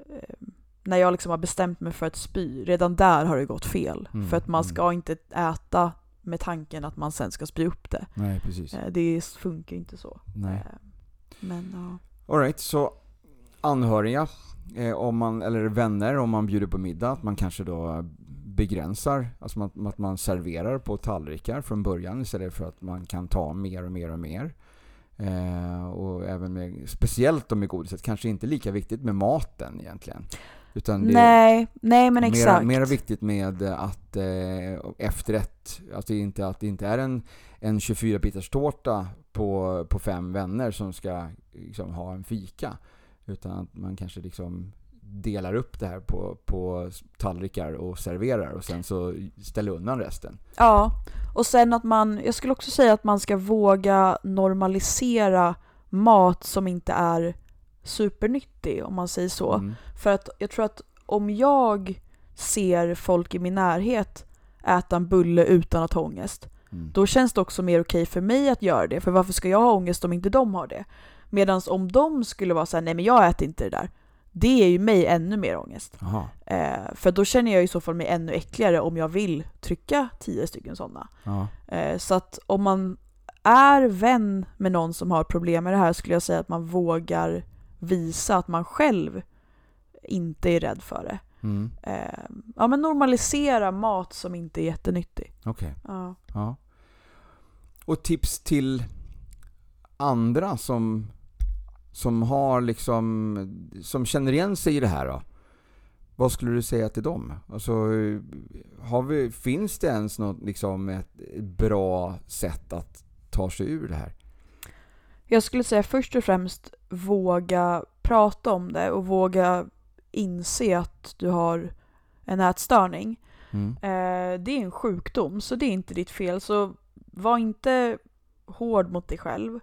Speaker 2: eh, när jag liksom har bestämt mig för att spy, redan där har det gått fel.
Speaker 1: Mm,
Speaker 2: För att man
Speaker 1: mm.
Speaker 2: ska inte äta med tanken att man sen ska spy upp det.
Speaker 1: Nej, precis.
Speaker 2: Eh, det funkar inte så.
Speaker 1: Nej.
Speaker 2: Eh, men ja.
Speaker 1: Alright, så anhöriga, eh, om man, eller vänner om man bjuder på middag, att man kanske då begränsar, alltså man, att man serverar på tallrikar från början istället för att man kan ta mer och mer och mer. Eh, och även med, speciellt då med godiset, kanske inte lika viktigt med maten egentligen. Utan det
Speaker 2: Nej, nej men exakt.
Speaker 1: mera viktigt med att eh, efterrätt, alltså inte, att det inte är en, en 24-bitars tårta på, på fem vänner som ska liksom, ha en fika. Utan att man kanske liksom delar upp det här på, på tallrikar och serverar och sen så ställer undan resten.
Speaker 2: Ja, och sen att man, jag skulle också säga att man ska våga normalisera mat som inte är supernyttig om man säger så.
Speaker 1: Mm.
Speaker 2: För att jag tror att om jag ser folk i min närhet äta en bulle utan att ha ångest,
Speaker 1: Mm.
Speaker 2: då känns det också mer okej för mig att göra det. För varför ska jag ha ångest om inte de har det? Medan om de skulle vara såhär, nej men jag äter inte det där. Det ger ju mig ännu mer ångest. Eh, för då känner jag i så fall mig ännu äckligare om jag vill trycka tio stycken sådana. Eh, så att om man är vän med någon som har problem med det här skulle jag säga att man vågar visa att man själv inte är rädd för det.
Speaker 1: Mm.
Speaker 2: Eh, ja men normalisera mat som inte är jättenyttig.
Speaker 1: Okej.
Speaker 2: Ja.
Speaker 1: Ja. Och tips till andra som, som har liksom, som känner igen sig i det här då? Vad skulle du säga till dem? Alltså, har vi, finns det ens något liksom ett bra sätt att ta sig ur det här?
Speaker 2: Jag skulle säga först och främst våga prata om det och våga inse att du har en ätstörning.
Speaker 1: Mm.
Speaker 2: Eh, det är en sjukdom, så det är inte ditt fel. Så var inte hård mot dig själv.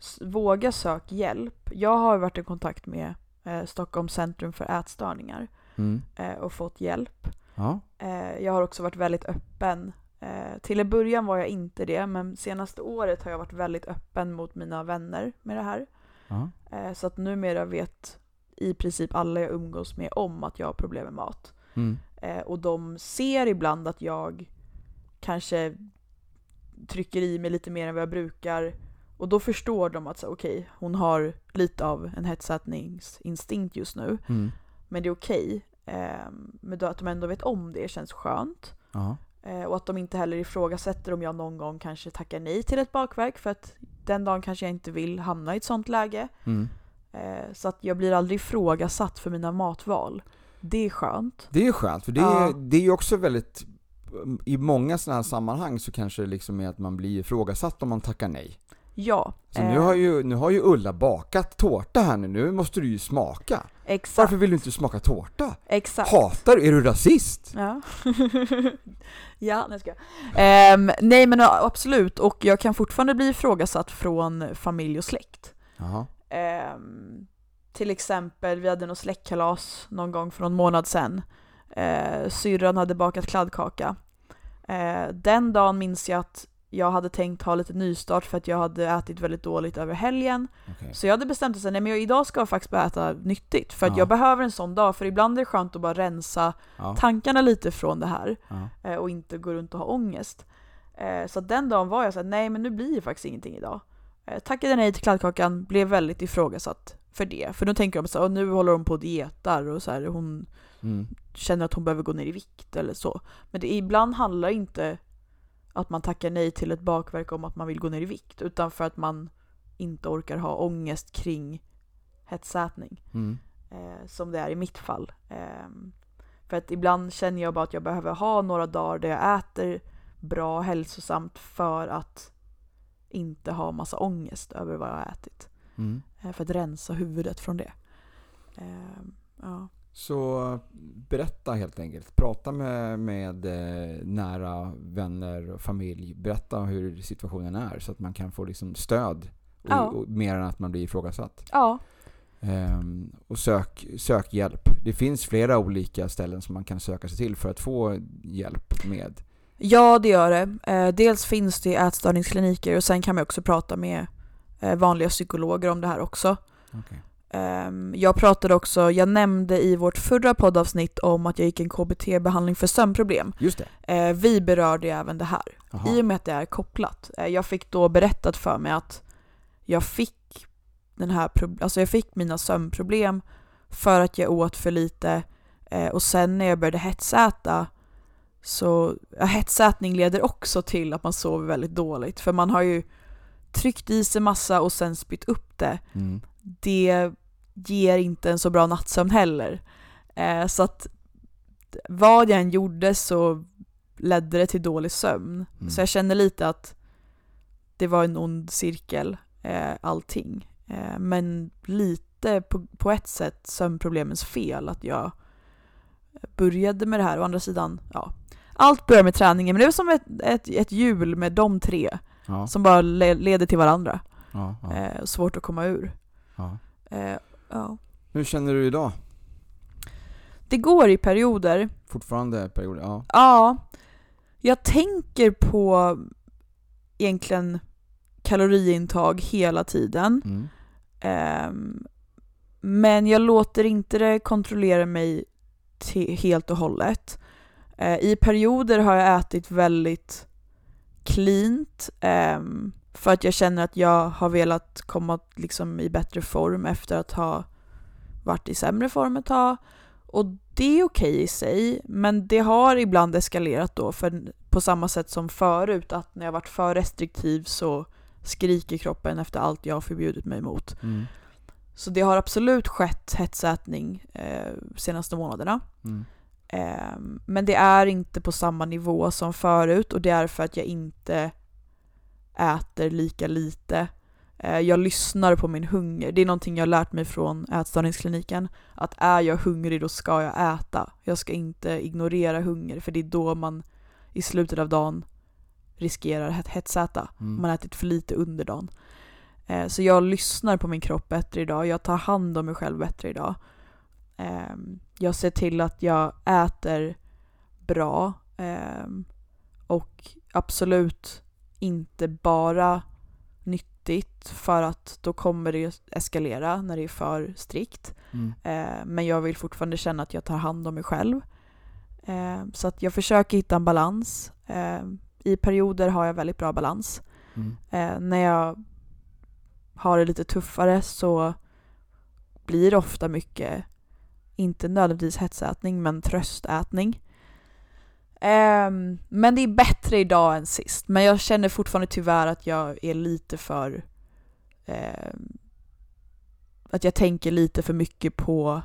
Speaker 2: S- våga sök hjälp. Jag har varit i kontakt med eh, Stockholms centrum för ätstörningar
Speaker 1: Mm.
Speaker 2: eh, och fått hjälp.
Speaker 1: Ja.
Speaker 2: Eh, jag har också varit väldigt öppen. Eh, till en början var jag inte det, men senaste året har jag varit väldigt öppen mot mina vänner med det här.
Speaker 1: Ja.
Speaker 2: Eh, så att numera vet i princip alla jag umgås med om att jag har problem med mat.
Speaker 1: Mm.
Speaker 2: Eh, och de ser ibland att jag kanske trycker i mig lite mer än vad jag brukar. Och då förstår de att okej, hon har lite av en hetsätningsinstinkt just nu.
Speaker 1: Mm.
Speaker 2: Men det är okej. Eh, men då att de ändå vet om det känns skönt.
Speaker 1: Ja.
Speaker 2: Eh, och att de inte heller ifrågasätter om jag någon gång kanske tackar nej till ett bakverk för att den dagen kanske jag inte vill hamna i ett sånt läge.
Speaker 1: Mm.
Speaker 2: Eh, så att jag blir aldrig ifrågasatt för mina matval. Det är skönt.
Speaker 1: Det är ju skönt, för det är,
Speaker 2: Ja.
Speaker 1: det är ju också väldigt i många sådana här sammanhang så kanske det liksom är att man blir ifrågasatt om man tackar nej.
Speaker 2: Ja.
Speaker 1: Så nu
Speaker 2: eh,
Speaker 1: har, ju, nu har ju Ulla bakat tårta här nu, nu måste du ju smaka.
Speaker 2: Exakt.
Speaker 1: Varför vill du inte smaka tårta?
Speaker 2: Exakt.
Speaker 1: Hatar du? Är du rasist?
Speaker 2: Ja. ja, nej ska jag. Um, Nej men absolut, och jag kan fortfarande bli ifrågasatt från familj och släkt. Um, till exempel, vi hade något släktkalas någon gång för någon månad sedan. Uh, syrran hade bakat kladdkaka. Uh, den dagen minns jag att jag hade tänkt ha lite nystart för att jag hade ätit väldigt dåligt över helgen.
Speaker 1: Okej.
Speaker 2: Så jag hade bestämt mig att idag ska jag faktiskt börja äta nyttigt. För att
Speaker 1: Ja.
Speaker 2: jag behöver en sån dag, för ibland är det skönt att bara rensa
Speaker 1: Ja.
Speaker 2: tankarna lite från det här
Speaker 1: Ja.
Speaker 2: eh, och inte gå runt och ha ångest. Eh, Så den dagen var jag såhär, nej men nu blir det faktiskt ingenting idag. Eh, Tackade nej till kladdkakan, blev väldigt ifrågasatt för det. För då tänker de så här, "Åh, nu håller hon på och dietar och så här, hon
Speaker 1: Mm.
Speaker 2: känner att hon behöver gå ner i vikt eller så. Men det, ibland handlar inte att man tackar nej till ett bakverk om att man vill gå ner i vikt, utan för att man inte orkar ha ångest kring hetsätning
Speaker 1: Mm.
Speaker 2: eh, som det är i mitt fall. Ehm, för att ibland känner jag bara att jag behöver ha några dagar där jag äter bra och hälsosamt för att inte ha massa ångest över vad jag har ätit.
Speaker 1: Mm.
Speaker 2: Eh, för att rensa huvudet från det. Ehm, ja.
Speaker 1: Så berätta helt enkelt. Prata med, med eh, nära vänner och familj. Berätta hur situationen är så att man kan få liksom stöd. Och,
Speaker 2: Ja.
Speaker 1: och, mer än att man blir ifrågasatt.
Speaker 2: ja,
Speaker 1: Ehm, och sök, sök hjälp. Det finns flera olika ställen som man kan söka sig till för att få hjälp med.
Speaker 2: Ja, det gör det. Eh, dels finns det ätstörningskliniker och sen kan man också prata med eh, vanliga psykologer om det här också.
Speaker 1: Okej.
Speaker 2: Ehm, jag pratade också, jag nämnde i vårt förra poddavsnitt om att jag gick en KBT-behandling för sömnproblem.
Speaker 1: Just det.
Speaker 2: Eh, vi berörde ju även det här,
Speaker 1: Jaha.
Speaker 2: i och med att det är kopplat. Eh, jag fick då berättat för mig att jag fick den här, alltså jag fick mina sömnproblem för att jag åt för lite och sen när jag började hetsäta så, ja, hetsätning leder också till att man sover väldigt dåligt för man har ju tryckt i sig massa och sen spytt upp det.
Speaker 1: Mm.
Speaker 2: Det ger inte en så bra nattsömn heller. Eh, så att vad jag än gjorde så ledde det till dålig sömn.
Speaker 1: Mm.
Speaker 2: Så jag känner lite att det var en ond cirkel, eh, allting. Eh, men lite på, på ett sätt sömnproblemens fel att jag började med det här. Å andra sidan, ja. Allt börjar med träningen, men det är som ett, ett, ett hjul med de tre
Speaker 1: Ja.
Speaker 2: som bara le, leder till varandra.
Speaker 1: Ja, ja,
Speaker 2: Eh, svårt att komma ur. Eh, ja.
Speaker 1: Hur känner du idag?
Speaker 2: Det går i perioder.
Speaker 1: Fortfarande perioder? Ja.
Speaker 2: Ja, jag tänker på egentligen kaloriintag hela tiden.
Speaker 1: Mm.
Speaker 2: Ehm, men jag låter inte det kontrollera mig helt och hållet. Eh, I perioder har jag ätit väldigt cleant ehm, för att jag känner att jag har velat komma liksom i bättre form efter att ha varit i sämre form ett tag. Och det är okej i sig, men det har ibland eskalerat då, för på samma sätt som förut, att när jag varit för restriktiv så skriker kroppen efter allt jag har förbjudit mig mot.
Speaker 1: Mm.
Speaker 2: Så det har absolut skett hetsätning eh, senaste månaderna.
Speaker 1: Mm.
Speaker 2: Eh, men det är inte på samma nivå som förut och det är för att jag inte äter lika lite. Eh, jag lyssnar på min hunger. Det är någonting jag har lärt mig från ätstörningskliniken. Att är jag hungrig då ska jag äta. Jag ska inte ignorera hunger för det är då man i slutet av dagen riskerar att hetsäta.
Speaker 1: Mm.
Speaker 2: Man har ätit för lite under dagen. Eh, Så jag lyssnar på min kropp bättre idag. Jag tar hand om mig själv bättre idag. Ehm, Jag ser till att jag äter bra. ehm, Och absolut inte bara nyttigt för att då kommer det eskalera när det är för strikt.
Speaker 1: Mm.
Speaker 2: Eh, Men jag vill fortfarande känna att jag tar hand om mig själv. Eh, Så att jag försöker hitta en balans. Eh, I perioder har jag väldigt bra balans.
Speaker 1: Mm.
Speaker 2: Eh, när jag har det lite tuffare så blir det ofta mycket, inte nödvändigtvis hetsätning, men tröstätning. Ehm, men det är bättre idag än sist. Men jag känner fortfarande tyvärr att jag är lite för... ehm, att jag tänker lite för mycket på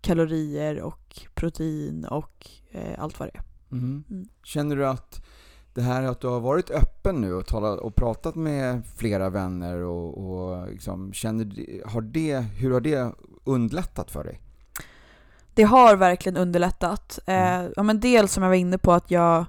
Speaker 2: kalorier och protein och eh, allt vad det är.
Speaker 1: Mm.
Speaker 2: Mm.
Speaker 1: Känner du att det här att du har varit öppen nu och, talat, och pratat med flera vänner och, och liksom, känner, har det, hur har det underlättat för dig?
Speaker 2: Det har verkligen underlättat.
Speaker 1: Mm.
Speaker 2: Eh, ja, men dels som jag var inne på att jag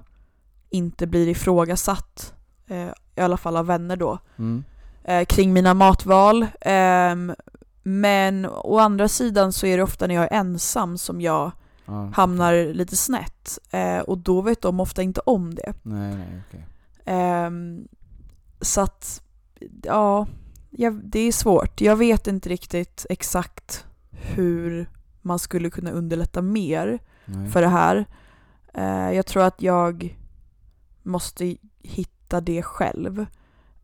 Speaker 2: inte blir ifrågasatt, eh, i alla fall av vänner då,
Speaker 1: Mm.
Speaker 2: eh, kring mina matval. Ehm, men å andra sidan så är det ofta när jag är ensam som jag
Speaker 1: Ja.
Speaker 2: hamnar lite snett. Eh, och då vet de ofta inte om det.
Speaker 1: Nej, nej, okej.
Speaker 2: Ehm, så att, ja, jag, det är svårt. Jag vet inte riktigt exakt hur man skulle kunna underlätta mer
Speaker 1: Nej.
Speaker 2: för det här. Eh, jag tror att jag måste hitta det själv.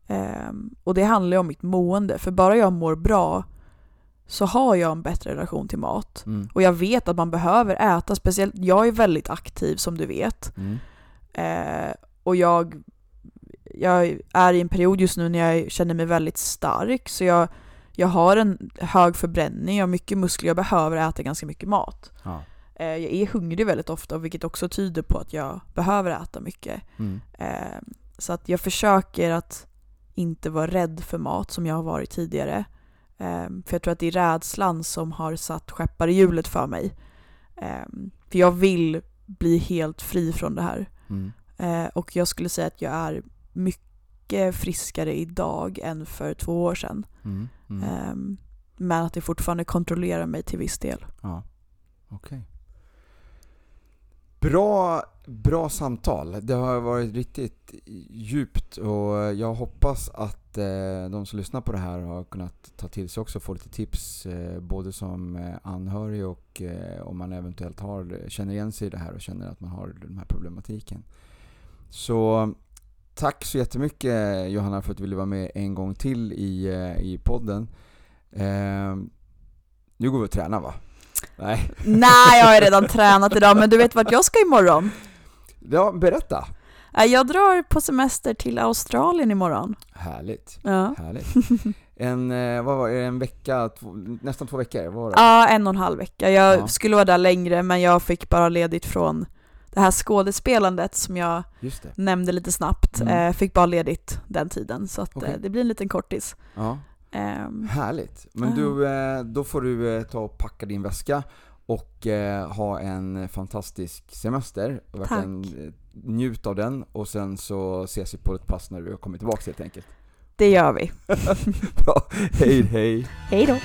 Speaker 2: Ehm, och det handlar ju om mitt mående, för bara jag mår bra så har jag en bättre relation till mat.
Speaker 1: Mm.
Speaker 2: Och jag vet att man behöver äta, speciellt jag är väldigt aktiv som du vet.
Speaker 1: Mm.
Speaker 2: Eh, och jag, jag är i en period just nu när jag känner mig väldigt stark, så jag, jag har en hög förbränning, jag har mycket muskler, jag behöver äta ganska mycket mat.
Speaker 1: Ja.
Speaker 2: Eh, jag är hungrig väldigt ofta, vilket också tyder på att jag behöver äta mycket.
Speaker 1: Mm.
Speaker 2: Eh, så att jag försöker att inte vara rädd för mat som jag har varit tidigare. Eh, för jag tror att det är rädslan som har satt skeppar i hjulet för mig. För jag vill bli helt fri från det här.
Speaker 1: Mm.
Speaker 2: Och jag skulle säga att jag är mycket friskare idag än för två år sedan.
Speaker 1: Mm. Mm.
Speaker 2: Eh, men att det fortfarande kontrollerar mig till viss del.
Speaker 1: Ja, okej. Bra, bra samtal. Det har varit riktigt djupt och jag hoppas att eh, de som lyssnar på det här har kunnat ta till sig också och få lite tips eh, både som eh, anhörig och om man eventuellt har, känner igen sig i det här och känner att man har den här problematiken. Så tack så jättemycket Johanna för att du ville vara med en gång till i, eh, i podden. Eh, nu går vi och tränar va? Nej.
Speaker 2: Nej, jag har redan tränat idag, men du vet vart jag ska imorgon?
Speaker 1: Ja, berätta.
Speaker 2: Eh, Jag drar på semester till Australien imorgon.
Speaker 1: Härligt.
Speaker 2: Ja.
Speaker 1: Härligt. En, eh, vad var det, en vecka, två, nästan två veckor? Var det?
Speaker 2: Ja, en och en halv vecka. Jag
Speaker 1: Ja.
Speaker 2: skulle vara där längre, men jag fick bara ledigt från det här skådespelandet som jag nämnde lite snabbt.
Speaker 1: Mm.
Speaker 2: Eh, fick bara ledigt den tiden, så att,
Speaker 1: Okej.
Speaker 2: eh, det blir en liten kortis.
Speaker 1: Ja,
Speaker 2: Ehm,
Speaker 1: härligt. Men du, eh, då får du ta och packa din väska och ha en fantastisk semester. Och verkligen njut av den och sen så ses vi på ett pass när du har kommit tillbaka helt enkelt.
Speaker 2: det gör vi.
Speaker 1: Bra, hej hej!
Speaker 2: Hej då!